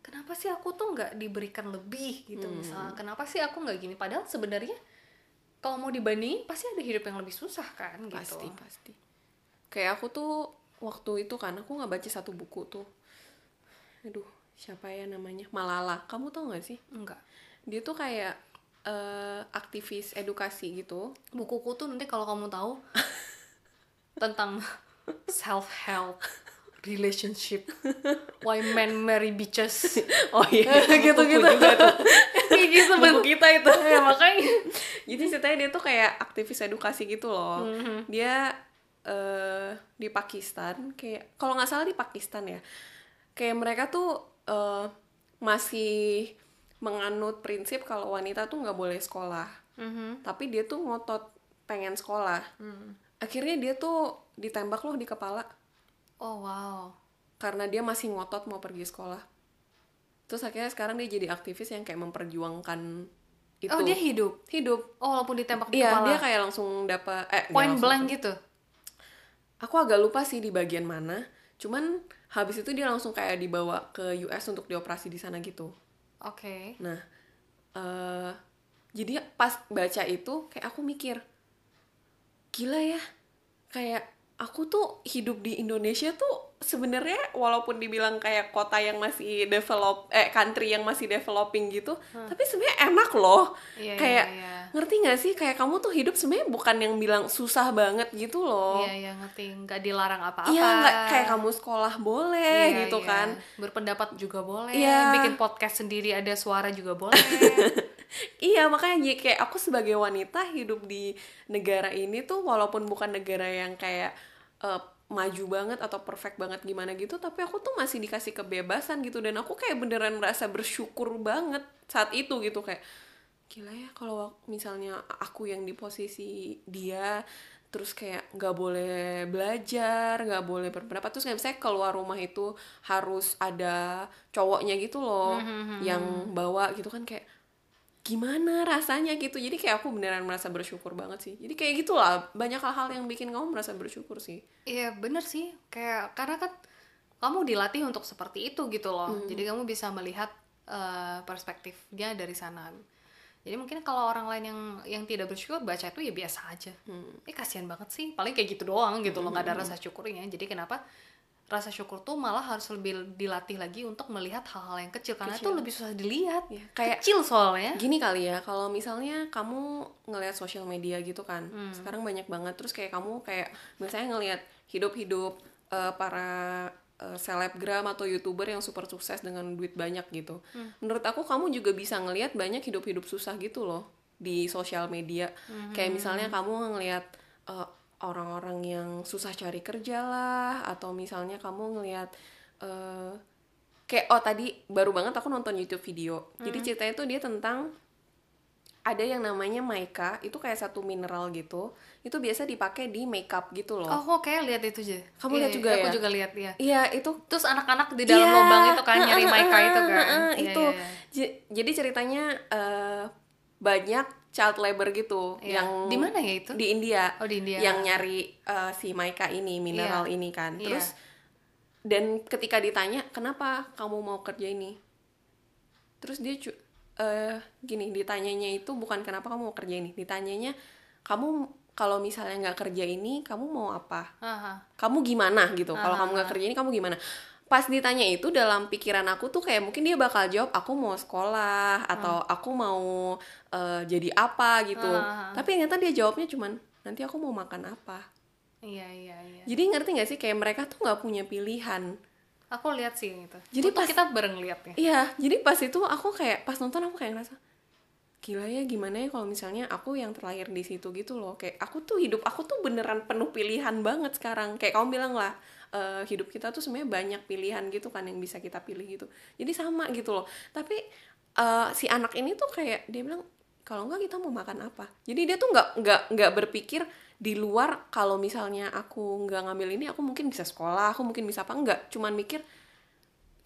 kenapa sih aku tuh nggak diberikan lebih gitu misalnya kenapa sih aku nggak gini padahal sebenarnya kalau mau dibandingin pasti ada hidup yang lebih susah kan gitu.
Pasti pasti. Kayak aku tuh waktu itu kan aku nggak baca satu buku tuh. Aduh siapa ya namanya Malala. Kamu tau gak sih?
Enggak.
Dia tuh kayak eh, aktivis edukasi gitu.
bukuku tuh nanti kalau kamu tahu (laughs) tentang self help relationship (laughs) why men marry bitches
Oh iya, (laughs)
gitu gitu kayak gitu
Buku kita itu.
ya makanya
Jadi ceritanya dia tuh kayak aktivis edukasi gitu loh.
Mhm.
Dia eh, di Pakistan kayak kalau nggak salah di Pakistan ya. Kayak mereka tuh eh, masih menganut prinsip kalau wanita tuh nggak boleh sekolah.
Mhm.
Tapi dia tuh ngotot pengen sekolah.
Hmm.
Akhirnya dia tuh ditembak loh di kepala
oh wow
karena dia masih ngotot mau pergi sekolah. Terus akhirnya sekarang dia jadi aktivis yang kayak memperjuangkan itu.
oh dia hidup
hidup.
oh walaupun ditembak di
Iya,
kepala
dia kayak langsung dapat eh
point blank gitu
Aku agak lupa sih di bagian mana. Cuman habis itu dia langsung kayak dibawa ke US untuk dioperasi di sana gitu.
Oke.
Nah, eh jadi pas baca itu kayak aku mikir, gila ya, kayak aku tuh hidup di Indonesia tuh sebenarnya walaupun dibilang kayak kota yang masih develop, eh country yang masih developing gitu, tapi sebenarnya enak loh.
Iya,
kayak
iya, iya.
ngerti nggak sih kayak kamu tuh hidup sebenarnya bukan yang bilang susah banget gitu loh.
iya iya ngerti nggak dilarang apa-apa
Iya, kayak kamu sekolah boleh
Iya,
gitu
iya.
kan.
berpendapat juga boleh
Iya.
bikin podcast sendiri ada suara juga boleh (laughs)
Iya, makanya kayak aku sebagai wanita hidup di negara ini tuh walaupun bukan negara yang kayak eh, maju banget atau perfect banget gimana gitu, tapi aku tuh masih dikasih kebebasan gitu. Dan aku kayak beneran merasa bersyukur banget saat itu gitu kayak gila ya kalau misalnya aku yang di posisi dia terus kayak nggak boleh belajar nggak boleh berpendapat terus nggak bisa keluar rumah itu harus ada cowoknya gitu loh yang bawa gitu kan kayak gimana rasanya gitu. Jadi kayak aku beneran merasa bersyukur banget sih. Jadi kayak gitulah banyak hal-hal yang bikin kamu merasa bersyukur sih.
Iya bener sih. Kayak karena kan kamu dilatih untuk seperti itu gitu loh.
Hmm.
jadi kamu bisa melihat eh, perspektifnya dari sana. Jadi mungkin kalau orang lain yang yang tidak bersyukur baca itu ya biasa aja.
Hmm.
eh kasihan banget sih. Paling kayak gitu doang gitu loh. Nggak ada rasa syukurnya. Jadi kenapa rasa syukur tuh malah harus lebih dilatih lagi untuk melihat hal-hal yang kecil karena itu lebih susah dilihat.
Iya, kayak-
kecil soalnya.
Gini kali ya kalau misalnya kamu ngelihat sosial media gitu kan sekarang banyak banget terus kayak kamu kayak misalnya ngelihat hidup-hidup eh, para eh, selebgram atau youtuber yang super sukses dengan duit banyak gitu. Menurut aku kamu juga bisa ngelihat banyak hidup-hidup susah gitu loh di sosial media. Kayak misalnya kamu ngelihat eh, orang-orang yang susah cari kerja lah atau misalnya kamu ngelihat eh, kayak oh tadi baru banget aku nonton YouTube video. Jadi ceritanya tuh dia tentang ada yang namanya mica itu kayak satu mineral gitu. Itu biasa dipakai di makeup gitu loh.
Oh kok kayak lihat itu aja.
Kamu
Iya,
lihat juga
aku
ya?
juga lihat ya
iya itu
terus anak-anak di dalam
Iya,
lubang itu kan nyari (laughs) Maika itu kan? (laughs) Iya,
itu.
iya, iya.
J- jadi ceritanya eh, banyak child labor gitu
Iya.
yang
di mana ya itu
di India
Oh, di India.
yang nyari uh, si Maika ini mineral
Iya.
ini kan
Iya.
terus dan ketika ditanya kenapa kamu mau kerja ini terus dia cu- eh gini ditanyanya itu bukan kenapa kamu mau kerja ini ditanyanya kamu kalau misalnya nggak kerja ini kamu mau apa
Aha.
kamu gimana gitu kalau kamu nggak kerja ini kamu gimana pas ditanya itu dalam pikiran aku tuh kayak mungkin dia bakal jawab aku mau sekolah atau aku mau eh, jadi apa gitu.
Ah.
tapi ternyata dia jawabnya cuman nanti aku mau makan apa.
Iya iya iya.
Jadi ngerti nggak sih kayak mereka tuh nggak punya pilihan.
Aku lihat sih yang itu.
Jadi
Untung
pas-
kita bareng lihat ya.
Iya jadi pas itu aku kayak pas nonton aku kayak ngerasa gila ya gimana ya kalau misalnya aku yang terlahir di situ gitu loh. Kayak aku tuh hidup aku tuh beneran penuh pilihan banget sekarang. Kayak kamu bilang lah eh, hidup kita tuh sebenarnya banyak pilihan gitu kan yang bisa kita pilih gitu. Jadi sama gitu loh. Tapi eh, si anak ini tuh kayak dia bilang kalau enggak kita mau makan apa? Jadi dia tuh nggak nggak nggak berpikir di luar kalau misalnya aku nggak ngambil ini aku mungkin bisa sekolah aku mungkin bisa apa enggak cuman mikir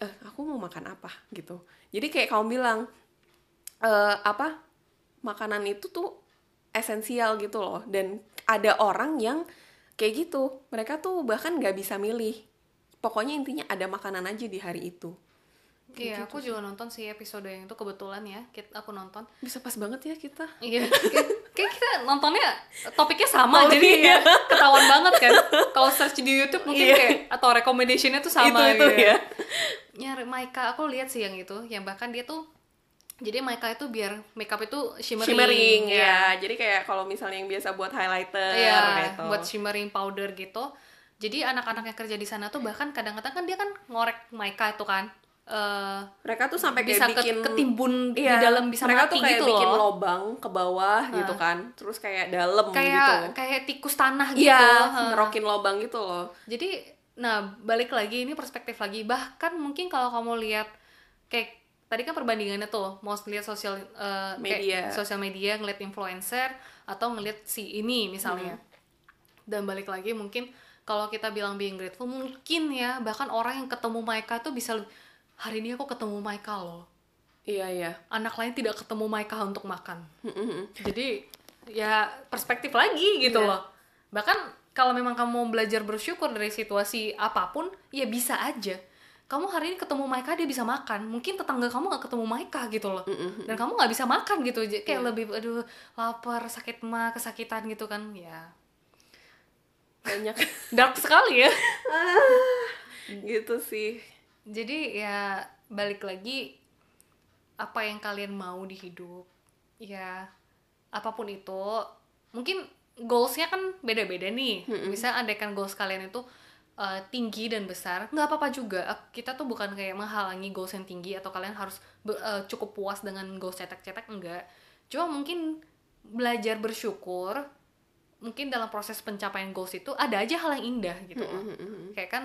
eh aku mau makan apa? Gitu. Jadi kayak kamu bilang eh apa makanan itu tuh esensial gitu loh. Dan ada orang yang kayak gitu. Mereka tuh bahkan nggak bisa milih. Pokoknya intinya ada makanan aja di hari itu.
Iya
gitu
aku juga nonton sih episode yang itu kebetulan ya. Kit- aku nonton.
Bisa pas banget ya kita.
Iya, kayak kita nontonnya topiknya sama,
Oh,
jadi
iya.
ya ketahuan banget kan. Kalau search di YouTube mungkin
Iya.
kayak atau recommendationnya tuh sama
itu itu
gitu.
ya.
Nyari Maika, aku lihat sih yang itu, yang bahkan dia tuh jadi Maika itu biar makeup itu shimmering,
shimmering
ya.
ya jadi kayak kalau misalnya yang biasa buat highlighter
Iya,
gitu
buat shimmering powder gitu. Jadi anak-anak yang kerja di sana tuh bahkan kadang-kadang kan dia kan ngorek Maika itu kan. eh
mereka tuh sampai
bisa
kayak bikin
ke, ketimbun
Iya,
di dalam bisa
mereka
mati
tuh kayak
gitu
bikin
loh.
lobang ke bawah gitu kan terus kayak dalam
Kayak
gitu
kayak tikus tanah gitu.
iya ngerokin lobang gitu loh
Jadi, nah balik lagi ini perspektif lagi. Bahkan mungkin kalau kamu lihat kayak tadi kan perbandingannya tuh mau lihat sosial eh,
Media.
sosial media ngeliat influencer atau ngeliat si ini misalnya.
Hmm.
Dan balik lagi mungkin kalau kita bilang being grateful mungkin ya bahkan orang yang ketemu Maika tuh bisa hari ini aku ketemu Maika loh.
iya iya
Anak lain tidak ketemu Maika untuk makan. Jadi ya perspektif lagi gitu
Iya.
loh. Bahkan kalau memang kamu mau belajar bersyukur dari situasi apa pun, ya bisa aja. Kamu hari ini ketemu Maika dia bisa makan, mungkin tetangga kamu nggak ketemu Maika gitu loh, dan kamu nggak bisa makan gitu, kayak lebih aduh lapar, sakit mah, kesakitan gitu kan, ya.
Banyak. (laughs)
Dark sekali ya.
gitu sih.
Jadi ya balik lagi apa yang kalian mau di hidup, ya apa pun itu, mungkin goalsnya kan beda-beda nih. Misalnya andaikan goals kalian itu uh, tinggi dan besar, nggak apa-apa juga. Ak- Kita tuh bukan kayak menghalangi goals yang tinggi atau kalian harus uh, cukup puas dengan goals cetek-cetek enggak. Cuma mungkin belajar bersyukur mungkin dalam proses pencapaian goals itu ada aja hal yang indah gitu loh. Kayak kan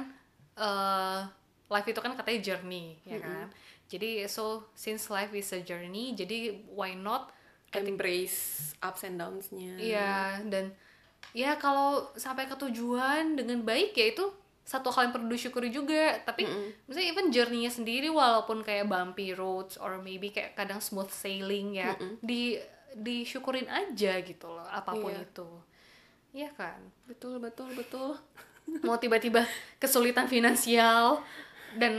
eh, life itu kan katanya journey ya kan. Jadi so since life is a journey, jadi why not
embrace ups and downs-nya
Iya, dan ya kalau sampai ke tujuan dengan baik ya itu satu hal yang perlu disyukuri juga. Tapi misalnya even journey-nya sendiri walaupun kayak bumpy roads or maybe kayak kadang smooth sailing ya, di disyukurin aja gitu loh apa pun
Iya.
itu. Iya kan?
betul betul betul (laughs)
Mau tiba-tiba kesulitan finansial dan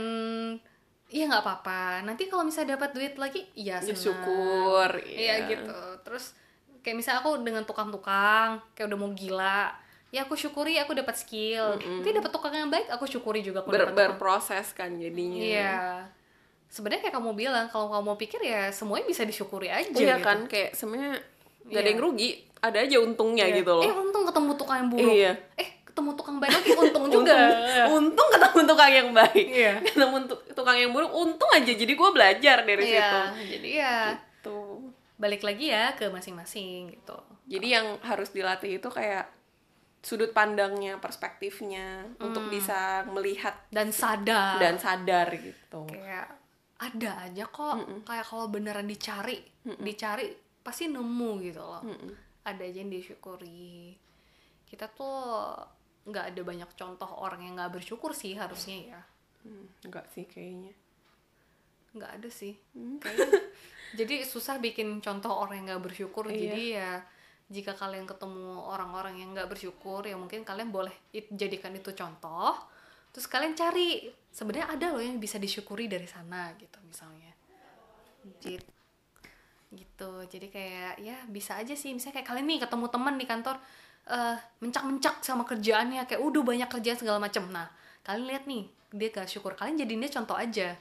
Iya nggak apa-apa. Nanti kalau misalnya dapat duit lagi, ya
Ya,
senang.
syukur,
Iya
iya.
gitu. Terus kayak misalnya aku dengan tukang-tukang, kayak udah mau gila, ya aku syukuri aku dapat skill. Nanti dapat tukang yang baik, aku syukuri juga aku
Ber- berproses kan jadinya
Iya. Sebenarnya kayak kamu bilang, kalau kamu pikir ya semuanya bisa disyukuri aja
iya
gitu.
kan kayak sebenarnya gak ada
Iya.
yang rugi ada aja untungnya
Iya.
gitu loh
Eh untung ketemu tukang yang buruk.
Iya.
Eh ketemu tukang baik lagi untung (laughs) juga.
untung, untung ketemu tukang yang baik
Iya. (laughs)
ketemu tu- tukang yang buruk untung aja jadi gue belajar dari situ
Iya. Jadi ya
tuh
balik lagi ya ke masing-masing gitu.
jadi yang harus dilatih itu kayak sudut pandangnya perspektifnya untuk
Hmm.
bisa melihat
Dan sadar.
dan sadar gitu.
Kayak ada aja kok. Kayak kalau beneran dicari dicari pasti nemu gitu loh. Ada aja yang disyukuri. Kita tuh nggak ada banyak contoh orang yang nggak bersyukur sih harusnya ya.
Hmm, enggak sih kayaknya.
Nggak ada sih. Kayaknya. (laughs) Jadi susah bikin contoh orang yang nggak bersyukur.
Iya.
jadi ya jika kalian ketemu orang-orang yang nggak bersyukur ya mungkin kalian boleh it- jadikan itu contoh. Terus kalian cari. Sebenarnya ada loh yang bisa disyukuri dari sana gitu misalnya. Jit- gitu. Jadi kayak ya bisa aja sih. Misalnya kayak kalian nih ketemu teman di kantor eh mencak-mencak sama kerjaannya. Kayak udah banyak kerjaan segala macem. Nah kalian lihat nih dia gak syukur. Kalian jadiin dia contoh aja.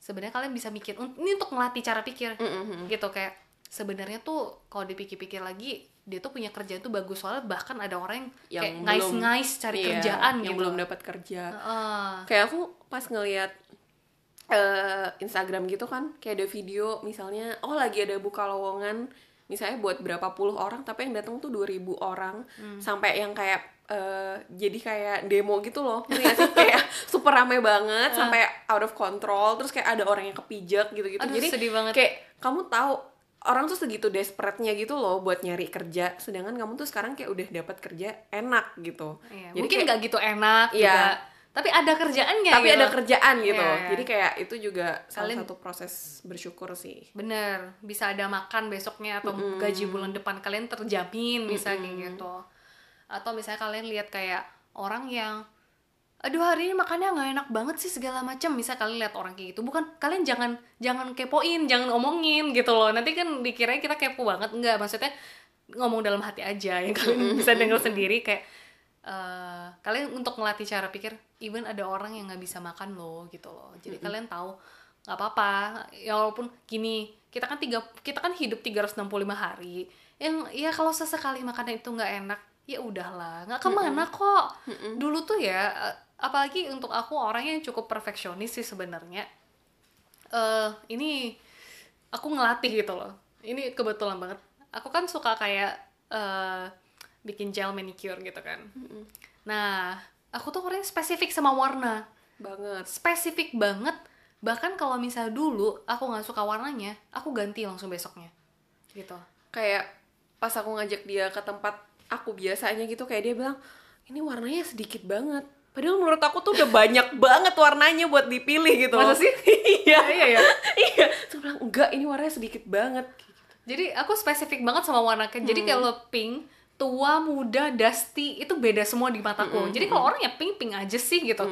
Sebenarnya kalian bisa mikir ini untuk melatih cara pikir. Gitu kayak sebenarnya tuh kalau dipikir-pikir lagi dia tuh punya kerjaan tuh bagus soalnya bahkan ada orang yang, kayak
belum-
ngais-ngais cari
iya,
kerjaan
yang
gitu
belum dapat kerja.
Heeh.
kayak aku pas ngelihat eh, Instagram gitu kan kayak ada video misalnya oh lagi ada buka lowongan misalnya buat berapa puluh orang tapi yang datang tuh 2000 orang. Sampai yang kayak eh, jadi kayak demo gitu loh sih? Kayak (laughs) super rame banget sampai out of control terus kayak ada orang yang kepijak gitu-gitu.
Aduh,
jadi
sedih banget.
kayak kamu tahu orang tuh segitu desperate-nya gitu loh buat nyari kerja sedangkan kamu tuh sekarang kayak udah dapat kerja enak gitu
Iya,
Jadi
mungkin nggak gitu enak
Iya.
juga tapi ada kerjaannya
tapi
gitu.
ada kerjaan gitu
Iya, iya.
jadi kayak itu juga salah
Kalian-
satu proses bersyukur sih
Bener, bisa ada makan besoknya atau gaji bulan depan kalian terjamin misalnya kayak gitu. Atau misalnya kalian lihat kayak orang yang aduh hari ini makannya nggak enak banget sih segala macam. Misal kalian lihat orang kayak gitu. Bukan kalian jangan jangan kepoin jangan omongin gitu loh. Nanti kan dikirain kita kepo banget. Enggak maksudnya ngomong dalam hati aja. Yang (laughs) kalian bisa dengar sendiri kayak eh, kalian untuk melatih cara pikir even ada orang yang nggak bisa makan loh gitu loh. Jadi kalian tahu nggak apa-apa. Ya walaupun gini kita kan tiga kita kan hidup 365 hari. Yang ya kalau sesekali makan itu nggak enak ya udahlah nggak ke mana kok. Dulu tuh ya eh, apalagi untuk aku orangnya yang cukup perfeksionis sih sebenarnya eh ini aku ngelatih gitu loh. Ini kebetulan banget. Aku kan suka kayak eh bikin gel manicure gitu kan. Nah aku tuh orangnya spesifik sama warna.
Banget.
Spesifik banget. Bahkan kalau misal dulu aku nggak suka warnanya aku ganti langsung besoknya. Gitu.
Kayak pas aku ngajak dia ke tempat aku biasanya gitu kayak dia bilang ini warnanya sedikit banget. Padahal menurut aku tuh udah banyak (laughs) banget warnanya buat dipilih gitu
Masa sih? (laughs) (laughs)
iya.
Iya ya
iya. Terus bilang enggak ini warnanya sedikit banget.
Jadi aku spesifik banget sama warna jadi kalau pink tua muda dusty itu beda semua di mataku. Jadi kalau orang ya pink pink aja sih gitu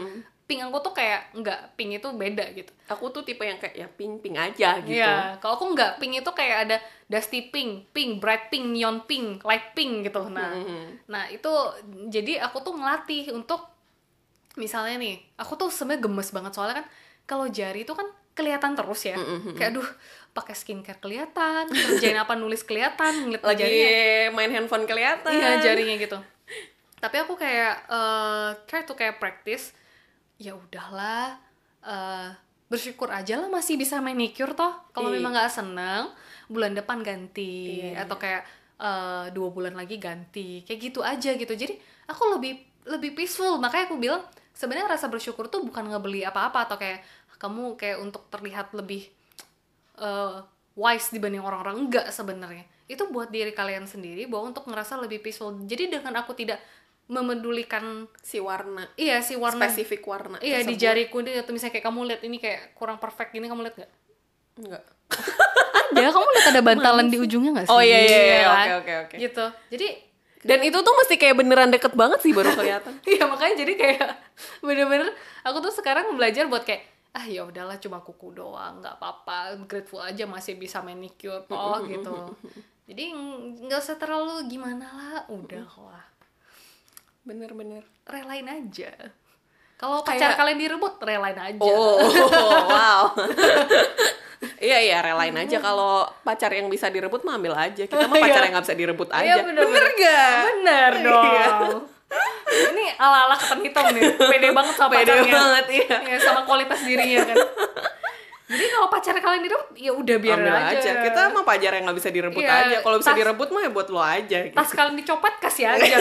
pink aku tuh kayak enggak pink itu beda gitu.
Aku tuh tipe yang kayak ya pink pink aja gitu.
Iya, kalau aku nggak pink itu kayak ada dusty pink, pink, bright pink, neon pink, light pink gitu. Nah, nah itu jadi aku tuh ngelatih untuk misalnya nih, aku tuh sebenarnya gemes banget. Soalnya kan kalau jari itu kan kelihatan terus ya, kayak aduh pakai skincare kelihatan, kerjain apa nulis kelihatan, ngeliat
lagi
jarinya,
main handphone kelihatan.
Iya jarinya gitu. Tapi aku kayak eh, try to kayak practice, ya udahlah. eh, bersyukur aja lah masih bisa manicure toh. Kalau
Iya.
memang nggak seneng bulan depan ganti.
Iya,
atau kayak eh, dua bulan lagi ganti. Kayak gitu aja gitu. Jadi aku lebih lebih peaceful. Makanya aku bilang sebenarnya rasa bersyukur tuh bukan ngebeli apa-apa atau kayak kamu kayak untuk terlihat lebih eh, wise dibanding orang-orang. Enggak sebenarnya. Itu buat diri kalian sendiri bahwa untuk ngerasa lebih peaceful. Jadi dengan aku tidak memedulikan
si warna
iya si warna
spesifik warna
Iya di
tersebut.
jariku ini atau misalnya kayak kamu lihat ini kayak kurang perfect gini kamu lihat nggak?
enggak (laughs)
Ada, kamu lihat ada bantalan di ujungnya nggak sih?
Oh, iya, iya, iya.
kan?
Oke, oke, oke.
Gitu. Jadi
dan itu tuh mesti kayak beneran deket banget sih baru (laughs) kelihatan
iya makanya jadi kayak (laughs) bener-bener aku tuh sekarang belajar buat kayak ah ya udahlah cuma kuku doang nggak apa-apa grateful aja masih bisa manicure toh gitu jadi ng- nggak usah terlalu gimana lah udah lah
bener-bener
relain aja kalau
Kayak-
pacar kalian direbut relain aja
Oh, (laughs) wow. (laughs) iya iya relain aja kalau pacar yang bisa direbut mah ambil aja. Kita mah (laughs) pacar
Iya.
yang nggak bisa direbut aja.
Iya, bener, bener.
gak?
Bener dong.
Iya.
Ini ala-ala ketan hitam nih. Pede banget sama
Pede
pacarnya.
banget, iya.
Ya, sama kualitas dirinya kan. Jadi kalau pacar kalian direbut, ya udah biar
Ambil
aja.
aja. Kita mah pacar yang nggak bisa direbut
Iya,
aja. Kalau bisa direbut mah ya buat lo aja. Gitu.
tas kalian dicopet kasih aja.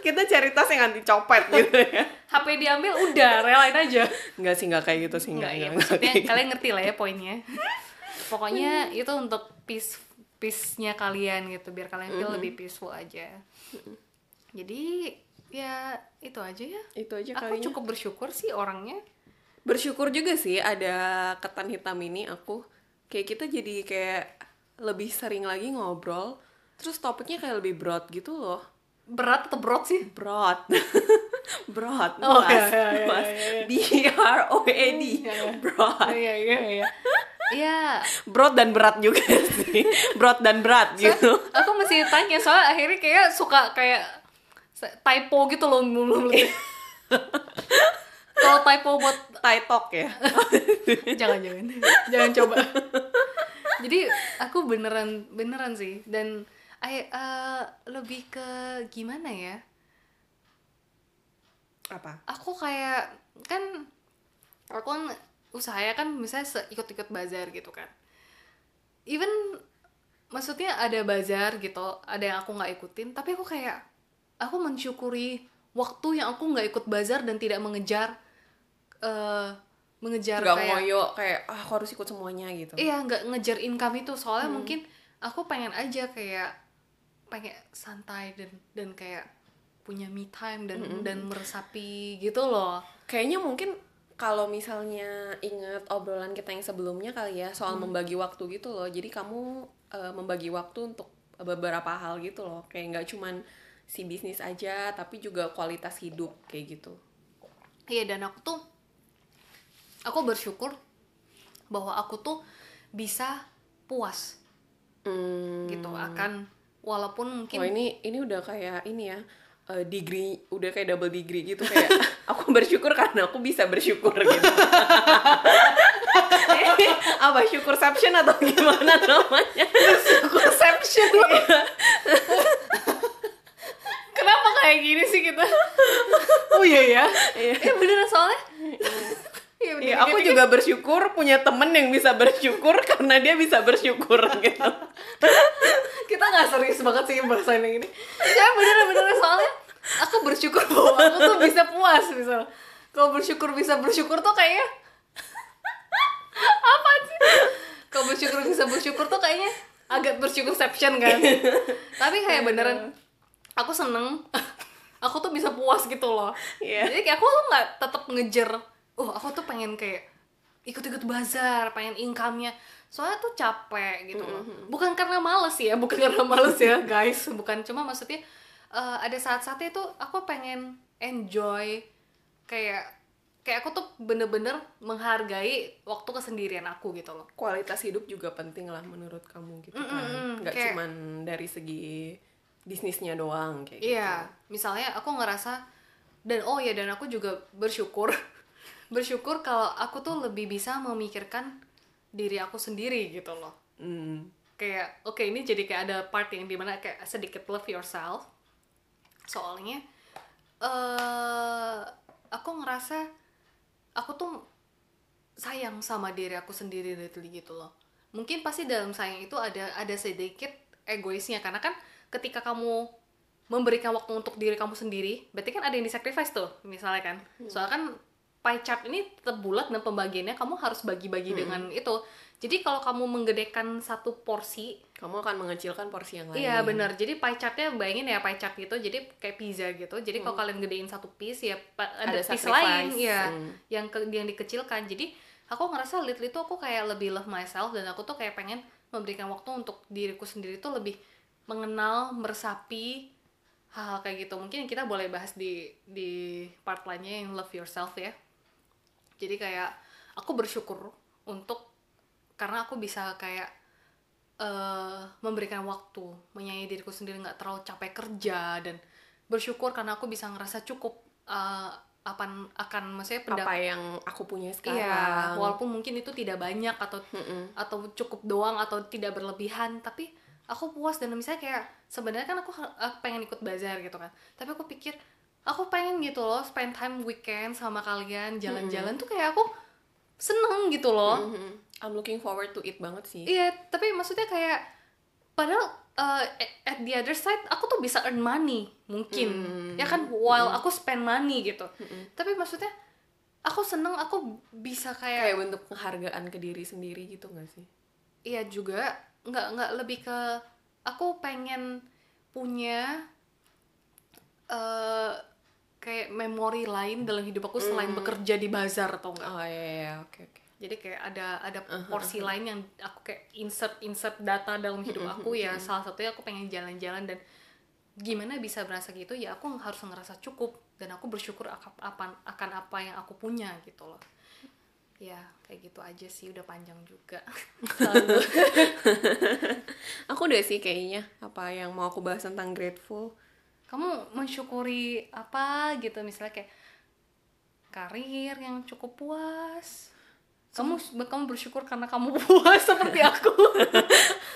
Kita cari tas yang anti copet gitu ya.
HP diambil udah relain aja.
Enggak sih nggak kayak gitu sih
Enggak ya, maksudnya
kayak gitu.
kalian ngerti lah ya poinnya. Pokoknya itu untuk peace peace-nya kalian gitu biar kalian feel lebih peaceful aja. Jadi ya itu aja ya.
Itu aja
Aku
kalinya.
cukup bersyukur sih orangnya.
bersyukur juga sih ada ketan hitam ini aku kayak kita jadi kayak lebih sering lagi ngobrol terus topiknya kayak lebih broad gitu loh
berat atau broad sih?
Broad (laughs) broad
Oh,
mas.
iya, iya, iya,
mas.
iya, iya.
b r o e d.
Iya, iya.
broad
iya iya iya. Iya.
Broad dan berat juga (laughs) sih. Broad dan berat gitu.
aku masih tanya soalnya akhirnya kayak suka kayak typo gitu loh mulut kalau typo buat
Thai talk ya. (laughs)
Jangan jangan. Jangan coba. Jadi aku beneran beneran sih. Dan I, eh, lebih ke gimana ya?
Apa?
Aku kayak kan aku kan usahanya kan misalnya ikut-ikut bazar gitu kan. Even maksudnya ada bazar gitu ada yang aku nggak ikutin tapi aku kayak aku mensyukuri waktu yang aku nggak ikut bazar dan tidak mengejar eh mengejar
nggak
kayak
ngoyo kayak ah aku harus ikut semuanya gitu.
Iya nggak ngejar income itu. Soalnya mungkin aku pengen aja kayak pengen santai dan dan kayak punya me time dan dan meresapi gitu loh.
Kayaknya mungkin kalau misalnya inget obrolan kita yang sebelumnya kali ya soal membagi waktu gitu loh. Jadi kamu eh, membagi waktu untuk beberapa hal gitu loh. Kayak nggak cuman si bisnis aja tapi juga kualitas hidup kayak gitu.
Iya dan aku tuh aku bersyukur bahwa aku tuh bisa puas
hmm.
gitu akan walaupun mungkin
Wah ini ini udah kayak ini ya eh, degree udah kayak double degree gitu kayak (laughs) aku bersyukur karena aku bisa bersyukur (laughs) gitu. Ini (laughs) apa syukurception atau gimana namanya?
perception kenapa kayak gini sih kita oh iya ya
Iya.
iya beneran soalnya iya.
Iya, aku juga bersyukur punya temen yang bisa bersyukur (laughs) karena dia bisa bersyukur (laughs) gitu.
kita nggak serius banget sih bahasan yang ini. Ya beneran beneran soalnya aku bersyukur (laughs) bahwa aku tuh bisa puas misal kalau bersyukur bisa bersyukur tuh kayaknya apa sih? Kalau bersyukur bisa bersyukur tuh kayaknya agak bersyukurception kan? Tapi kayak beneran aku seneng. Aku tuh bisa puas gitu loh.
Iya.
jadi kayak aku tuh nggak tetap ngejar oh aku tuh pengen kayak ikut-ikut bazar pengen income-nya. Soalnya tuh capek gitu loh. Bukan karena males ya (laughs) bukan karena males ya guys. Bukan cuma maksudnya eh, ada saat-saatnya tuh aku pengen enjoy kayak kayak aku tuh bener-bener menghargai waktu kesendirian aku gitu loh.
Kualitas hidup juga penting lah menurut kamu gitu kan.
Mm-mm,
Nggak
kayak-
cuman dari segi bisnisnya doang kayak gitu.
Iya, misalnya aku ngerasa dan oh ya dan aku juga bersyukur (laughs) bersyukur kalau aku tuh lebih bisa memikirkan diri aku sendiri gitu loh.
Hmm.
Kayak oke ini jadi kayak ada part yang di mana kayak sedikit love yourself. Soalnya eh aku ngerasa aku tuh sayang sama diri aku sendiri lately gitu loh. Mungkin pasti dalam sayang itu ada ada sedikit egoisnya karena kan ketika kamu memberikan waktu untuk diri kamu sendiri, berarti kan ada yang disacrifice tuh, misalnya kan. Soalnya kan pie chart ini tetap bulat dan pembagiannya kamu harus bagi-bagi dengan itu. Jadi kalau kamu menggedekan satu porsi,
Kamu akan mengecilkan porsi yang lain.
Iya benar. Jadi pie chartnya bayangin ya pie chart gitu. Jadi kayak pizza gitu. Jadi kalau kalian gedein satu piece ya ada,
Ada
piece
sacrifice.
lain ya
Hmm.
yang ke, yang dikecilkan. Jadi aku ngerasa lately tuh aku kayak lebih love myself dan aku tuh kayak pengen memberikan waktu untuk diriku sendiri tuh lebih mengenal, meresapi hal-hal kayak gitu. Mungkin kita boleh bahas di di part lainnya yang love yourself ya. Jadi kayak aku bersyukur untuk karena aku bisa kayak eh, memberikan waktu menyayangi diriku sendiri nggak terlalu capek kerja dan bersyukur karena aku bisa ngerasa cukup eh, akan akan maksudnya
apa
pendapat
yang aku punya sekarang.
iya walaupun mungkin itu tidak banyak atau
Mm-mm.
atau cukup doang atau tidak berlebihan tapi aku puas dan misalnya kayak sebenarnya kan aku, aku pengen ikut bazar gitu kan tapi aku pikir aku pengen gitu loh spend time weekend sama kalian jalan-jalan tuh kayak aku seneng gitu loh
Mhm. I'm looking forward to it banget sih.
Iya, tapi maksudnya kayak padahal uh, at the other side aku tuh bisa earn money mungkin
Hmm.
ya kan while aku spend money gitu. Tapi maksudnya aku seneng aku bisa kayak
Kayak bentuk penghargaan ke diri sendiri gitu gak sih?
iya juga nggak nggak lebih ke aku pengen punya eh kayak memori lain dalam hidup aku selain bekerja di bazar atau enggak
oh iya iya oke oke.
Jadi kayak ada ada porsi lain yang aku kayak insert insert data dalam hidup aku ya. salah satunya aku pengen jalan-jalan dan gimana bisa berasa gitu ya aku harus ngerasa cukup dan aku bersyukur akan apa akan apa yang aku punya gitu loh. Ya kayak gitu aja sih udah panjang juga. (laughs) (laughs)
Aku udah sih kayaknya apa yang mau aku bahas tentang grateful
kamu mensyukuri apa gitu? Misalnya kayak karir yang cukup puas. Kamu kamu bersyukur karena kamu (laughs) puas seperti aku.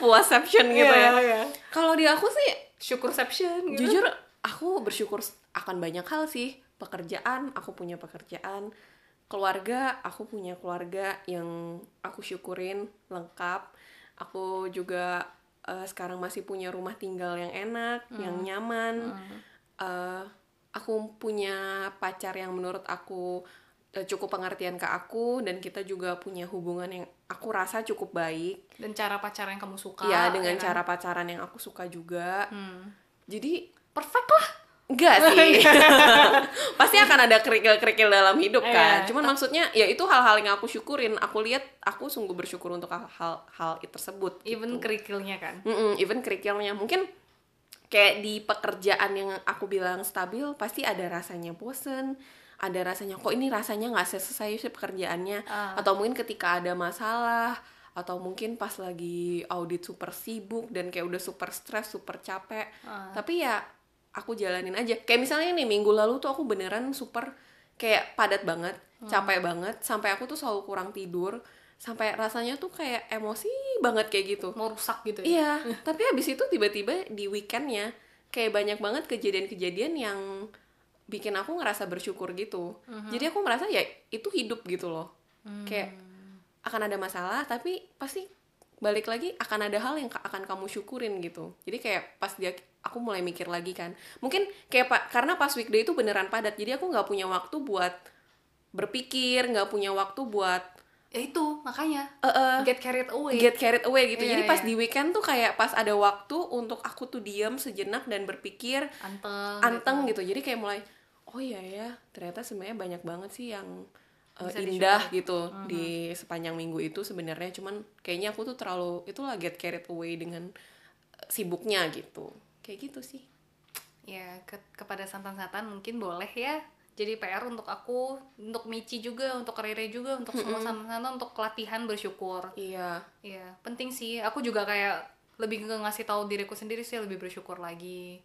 Puasception gitu
Iya,
ya.
Iya.
kalau di aku sih
syukurception gitu.
Jujur aku bersyukur akan banyak hal sih. Pekerjaan aku punya pekerjaan. Keluarga aku punya keluarga yang aku syukurin lengkap. Aku juga eh, sekarang masih punya rumah tinggal yang enak yang nyaman. Eh, aku punya pacar yang menurut aku eh, cukup pengertian ke aku dan kita juga punya hubungan yang aku rasa cukup baik.
Dan cara pacaran yang kamu suka
ya dengan
kan?
cara pacaran yang aku suka juga.
Hmm.
jadi
perfect lah
Enggak sih. (laughs) Pasti akan ada kerikil-kerikil dalam hidup kan.
Iya.
Cuman maksudnya ya itu hal-hal yang aku syukurin. Aku lihat aku sungguh bersyukur untuk hal-hal hal tersebut.
even kerikilnya kan
Mm-mm, even kerikilnya mungkin kayak di pekerjaan yang aku bilang stabil pasti ada rasanya bosen ada rasanya kok ini rasanya nggak selesai sih pekerjaannya
Ah.
atau mungkin ketika ada masalah atau mungkin pas lagi audit super sibuk dan kayak udah super stres super capek
Ah.
tapi ya aku jalanin aja kayak misalnya nih minggu lalu tuh aku beneran super kayak padat banget capek banget sampai aku tuh selalu kurang tidur sampai rasanya tuh kayak emosi banget kayak gitu
mau rusak gitu ya
Iya, (laughs) tapi habis itu tiba-tiba di weekendnya kayak banyak banget kejadian-kejadian yang bikin aku ngerasa bersyukur gitu. Jadi aku merasa ya itu hidup gitu loh. Kayak akan ada masalah, tapi pasti balik lagi akan ada hal yang ka- akan kamu syukurin gitu. Jadi kayak pas dia aku mulai mikir lagi kan. Mungkin kayak pak karena pas weekday itu beneran padat, jadi aku nggak punya waktu buat berpikir, nggak punya waktu buat
ya itu makanya
eh, eh,
get carried away
get carried away gitu.
Iya,
Jadi pas
iya.
di weekend tuh kayak pas ada waktu untuk aku tuh diam sejenak dan berpikir
anteng
anteng gitu. Jadi kayak mulai oh iya ya, ternyata sebenarnya banyak banget sih yang uh, indah gitu di sepanjang minggu itu sebenarnya cuman kayaknya aku tuh terlalu itulah get carried away dengan uh, sibuknya gitu. Kayak gitu sih.
ya ke- kepada santan-santan mungkin boleh ya jadi PR untuk aku untuk Michi juga untuk Rere juga untuk semua santan-santan untuk latihan bersyukur
Iya.
Iya, penting sih. Aku juga kayak lebih ke ngasih tahu diriku sendiri sih lebih bersyukur lagi.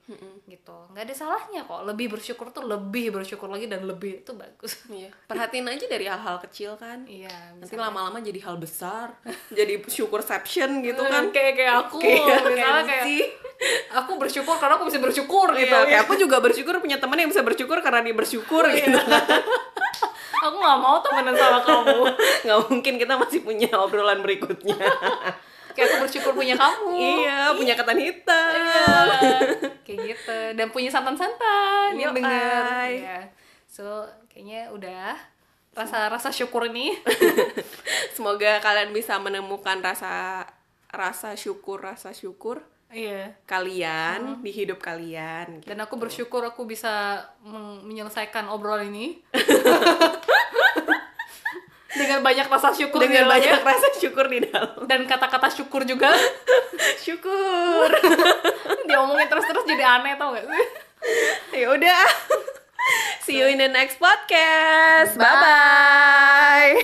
Gitu. nggak ada salahnya kok. Lebih bersyukur tuh lebih bersyukur lagi dan lebih itu bagus.
Iya. Perhatiin aja dari hal-hal kecil kan.
Iya,
Nanti lama-lama jadi hal besar, (laughs) jadi syukurception gitu kan.
kayak kayak aku
Kayak
misalnya kayak aku bersyukur karena aku bisa bersyukur gitu.
Iya, kayak aku juga bersyukur punya teman yang bisa bersyukur karena dia bersyukur gitu. (laughs)
aku nggak mau temenan sama kamu. (laughs)
Nggak mungkin kita masih punya obrolan berikutnya.
Kayak aku bersyukur punya kamu.
iya, punya ketan hitam.
Iya. kayak gitu dan punya santan-santan yang denger
ay.
Iya. so kayaknya udah rasa rasa syukur ini (laughs)
Semoga kalian bisa menemukan rasa rasa syukur, rasa syukur
iya
kalian di hidup kalian. gitu.
dan aku bersyukur aku bisa menyelesaikan obrolan ini (laughs) dengan banyak rasa syukur
Dengan banyak rasa syukur di dalam.
dan kata-kata syukur juga (laughs)
Syukur. (laughs)
diomongin terus-terus jadi aneh tau gak sih (laughs)
ya udah. See you in the next podcast. Bye bye.